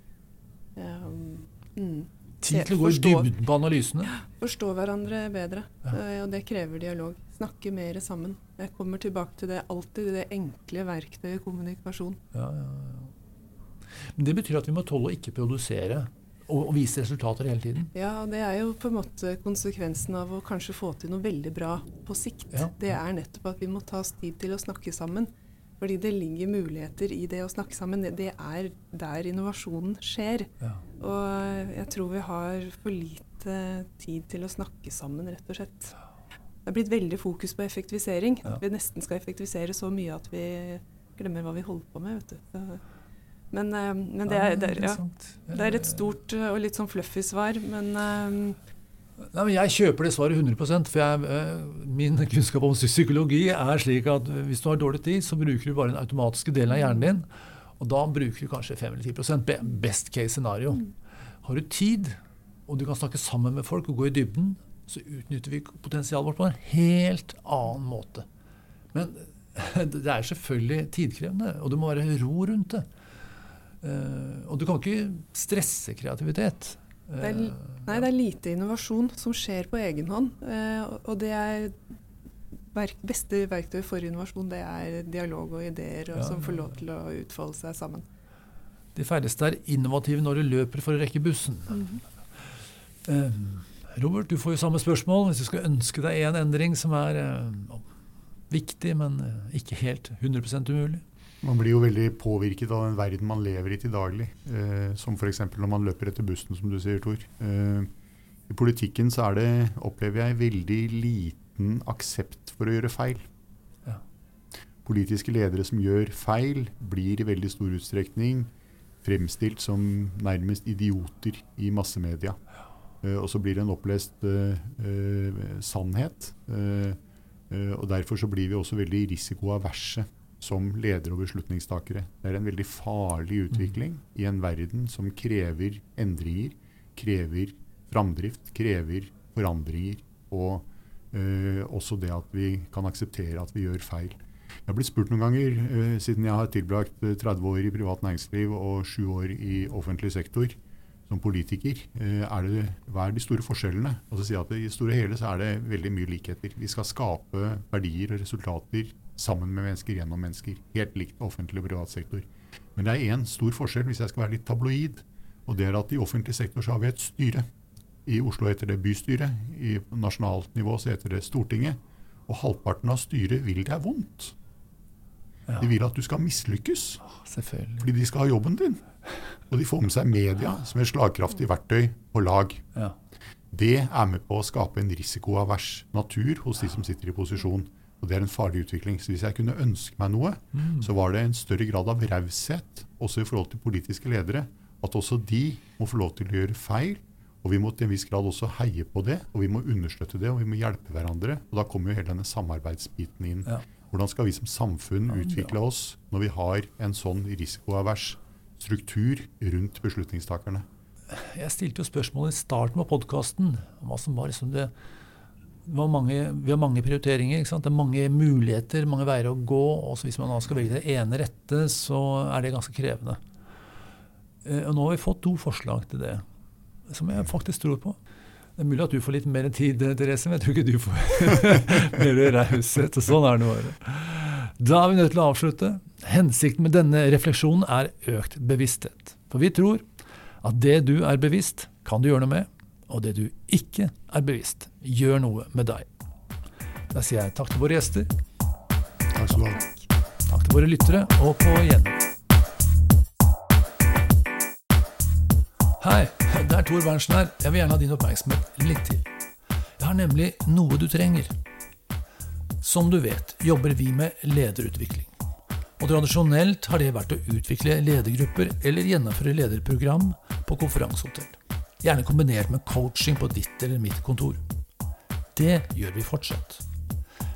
Speaker 3: Um,
Speaker 1: mm. Tid til å gå i dybden på analysene?
Speaker 3: Forstå hverandre bedre. Ja. Uh, og det krever dialog. Snakke mer sammen. Jeg kommer tilbake til det alltid, det enkle verktøyet kommunikasjon.
Speaker 1: Ja, ja, ja. Men det betyr at vi må tåle å ikke produsere og, vise resultater hele tiden.
Speaker 3: Ja, det er jo på en måte konsekvensen av å kanskje få til noe veldig bra på sikt. Ja. Det er nettopp at vi må ta oss tid til å snakke sammen. Fordi det ligger muligheter i det å snakke sammen. Det er der innovasjonen skjer. Ja. Og jeg tror vi har for lite tid til å snakke sammen, rett og slett. Det er blitt veldig fokus på effektivisering. Ja. Vi nesten skal effektivisere så mye at vi glemmer hva vi holder på med. vet du. Men, uh, men det, er, det, er, ja, det, er, et stort uh, og litt sånn fluffy svar, men uh,
Speaker 1: Nei, men Jeg kjøper det svaret 100 for jeg, min kunnskap om psykologi er slik at hvis du har dårlig tid, så bruker du bare den automatiske delen av hjernen din. Og da bruker du kanskje 5 eller 10 Best case scenario. Mm. Har du tid, og du kan snakke sammen med folk og gå i dybden, så utnytter vi potensialet vårt på en helt annen måte. Men det er selvfølgelig tidkrevende, og det må være ro rundt det. Uh, og du kan ikke stresse kreativitet.
Speaker 3: Det er, nei, det er lite innovasjon som skjer på egen hånd. Uh, og det er beste verktøy for innovasjon det er dialog og ideer og, ja, som får lov til å utfolde seg sammen.
Speaker 1: De færreste er innovative når de løper for å rekke bussen. Mm -hmm. uh, Robert, du får jo samme spørsmål. Hvis du skal ønske deg en endring som er viktig, men ikke helt 100% umulig?
Speaker 2: Man blir jo veldig påvirket av den verden man lever i til daglig. Eh, som f.eks. når man løper etter bussen, som du sier, Tor. Eh, I politikken så er det, opplever jeg, veldig liten aksept for å gjøre feil. Ja. Politiske ledere som gjør feil, blir i veldig stor utstrekning fremstilt som nærmest idioter i massemedia. Eh, og så blir det en opplest eh, eh, sannhet. Eh, og derfor så blir vi også veldig risikoaverse som ledere og beslutningstakere. Det er en veldig farlig utvikling mm. i en verden som krever endringer, krever framdrift, krever forandringer. Og øh, også det at vi kan akseptere at vi gjør feil. Jeg har blitt spurt noen ganger, øh, siden jeg har tilbrakt 30 eh, år i privat næringsliv og 7 år i offentlig sektor som politiker, øh, er det, hva er de store forskjellene? Og så sier jeg at I store hele så er det veldig mye likheter. Vi skal skape verdier og resultater sammen med mennesker gjennom mennesker. Helt likt offentlig og privat sektor. Men det er én stor forskjell, hvis jeg skal være litt tabloid. Og det er at i offentlig sektor så har vi et styre. I Oslo heter det bystyret. I nasjonalt nivå så heter det Stortinget. Og halvparten av styret vil det er vondt. Ja. De vil at du skal mislykkes. Fordi de skal ha jobben din. Og de får med seg media som et slagkraftig verktøy på lag. Ja. Det er med på å skape en risikoavers natur hos de som sitter i posisjon. Og det er en farlig utvikling. Så hvis jeg kunne ønske meg noe, mm. så var det en større grad av raushet, også i forhold til politiske ledere. At også de må få lov til å gjøre feil. Og vi må til en viss grad også heie på det, og vi må understøtte det, og vi må hjelpe hverandre. Og da kommer jo hele denne samarbeidsbiten inn. Ja. Hvordan skal vi som samfunn utvikle oss når vi har en sånn risikoavers struktur rundt beslutningstakerne?
Speaker 1: Jeg stilte jo spørsmål i starten av podkasten om hva som var liksom det mange, vi har mange prioriteringer. Det er mange muligheter, mange veier å gå. og Hvis man skal velge det ene rette, så er det ganske krevende. Eh, og Nå har vi fått to forslag til det, som jeg faktisk tror på. Det er mulig at du får litt mer tid, Therese, men jeg tror ikke du får mer raushet. Sånn er det bare. Da er vi nødt til å avslutte. Hensikten med denne refleksjonen er økt bevissthet. For vi tror at det du er bevisst, kan du gjøre noe med og det du ikke er bevisst, gjør noe med deg. Da sier jeg takk til våre gjester.
Speaker 2: Takk skal du ha.
Speaker 1: Takk til våre lyttere, og på igjen. Hei, det er Tor Berntsen her. Jeg vil gjerne ha din oppmerksomhet litt til. Jeg har nemlig noe du trenger. Som du vet, jobber vi med lederutvikling. Og tradisjonelt har det vært å utvikle ledergrupper eller gjennomføre lederprogram på konferansehotell. Gjerne kombinert med coaching på ditt eller mitt kontor. Det gjør vi fortsatt.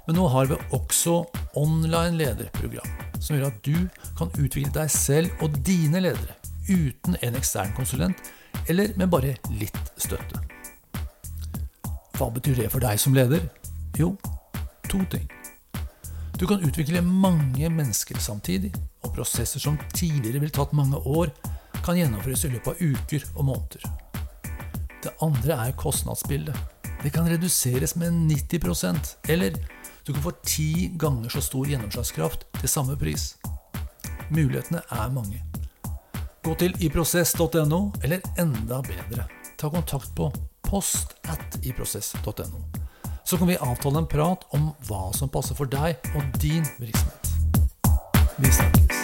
Speaker 1: Men nå har vi også online lederprogram, som gjør at du kan utvikle deg selv og dine ledere uten en ekstern konsulent, eller med bare litt støtte. Hva betyr det for deg som leder? Jo, to ting. Du kan utvikle mange mennesker samtidig, og prosesser som tidligere ville tatt mange år, kan gjennomføres i løpet av uker og måneder. Det andre er kostnadsbildet. Det kan reduseres med 90% eller du kan få ti ganger så stor gjennomslagskraft til samme pris. Mulighetene er mange. Gå til iprosess.no, eller enda bedre, ta kontakt på post at iprosess.no. Så kan vi avtale en prat om hva som passer for deg og din virksomhet. Vi snakkes.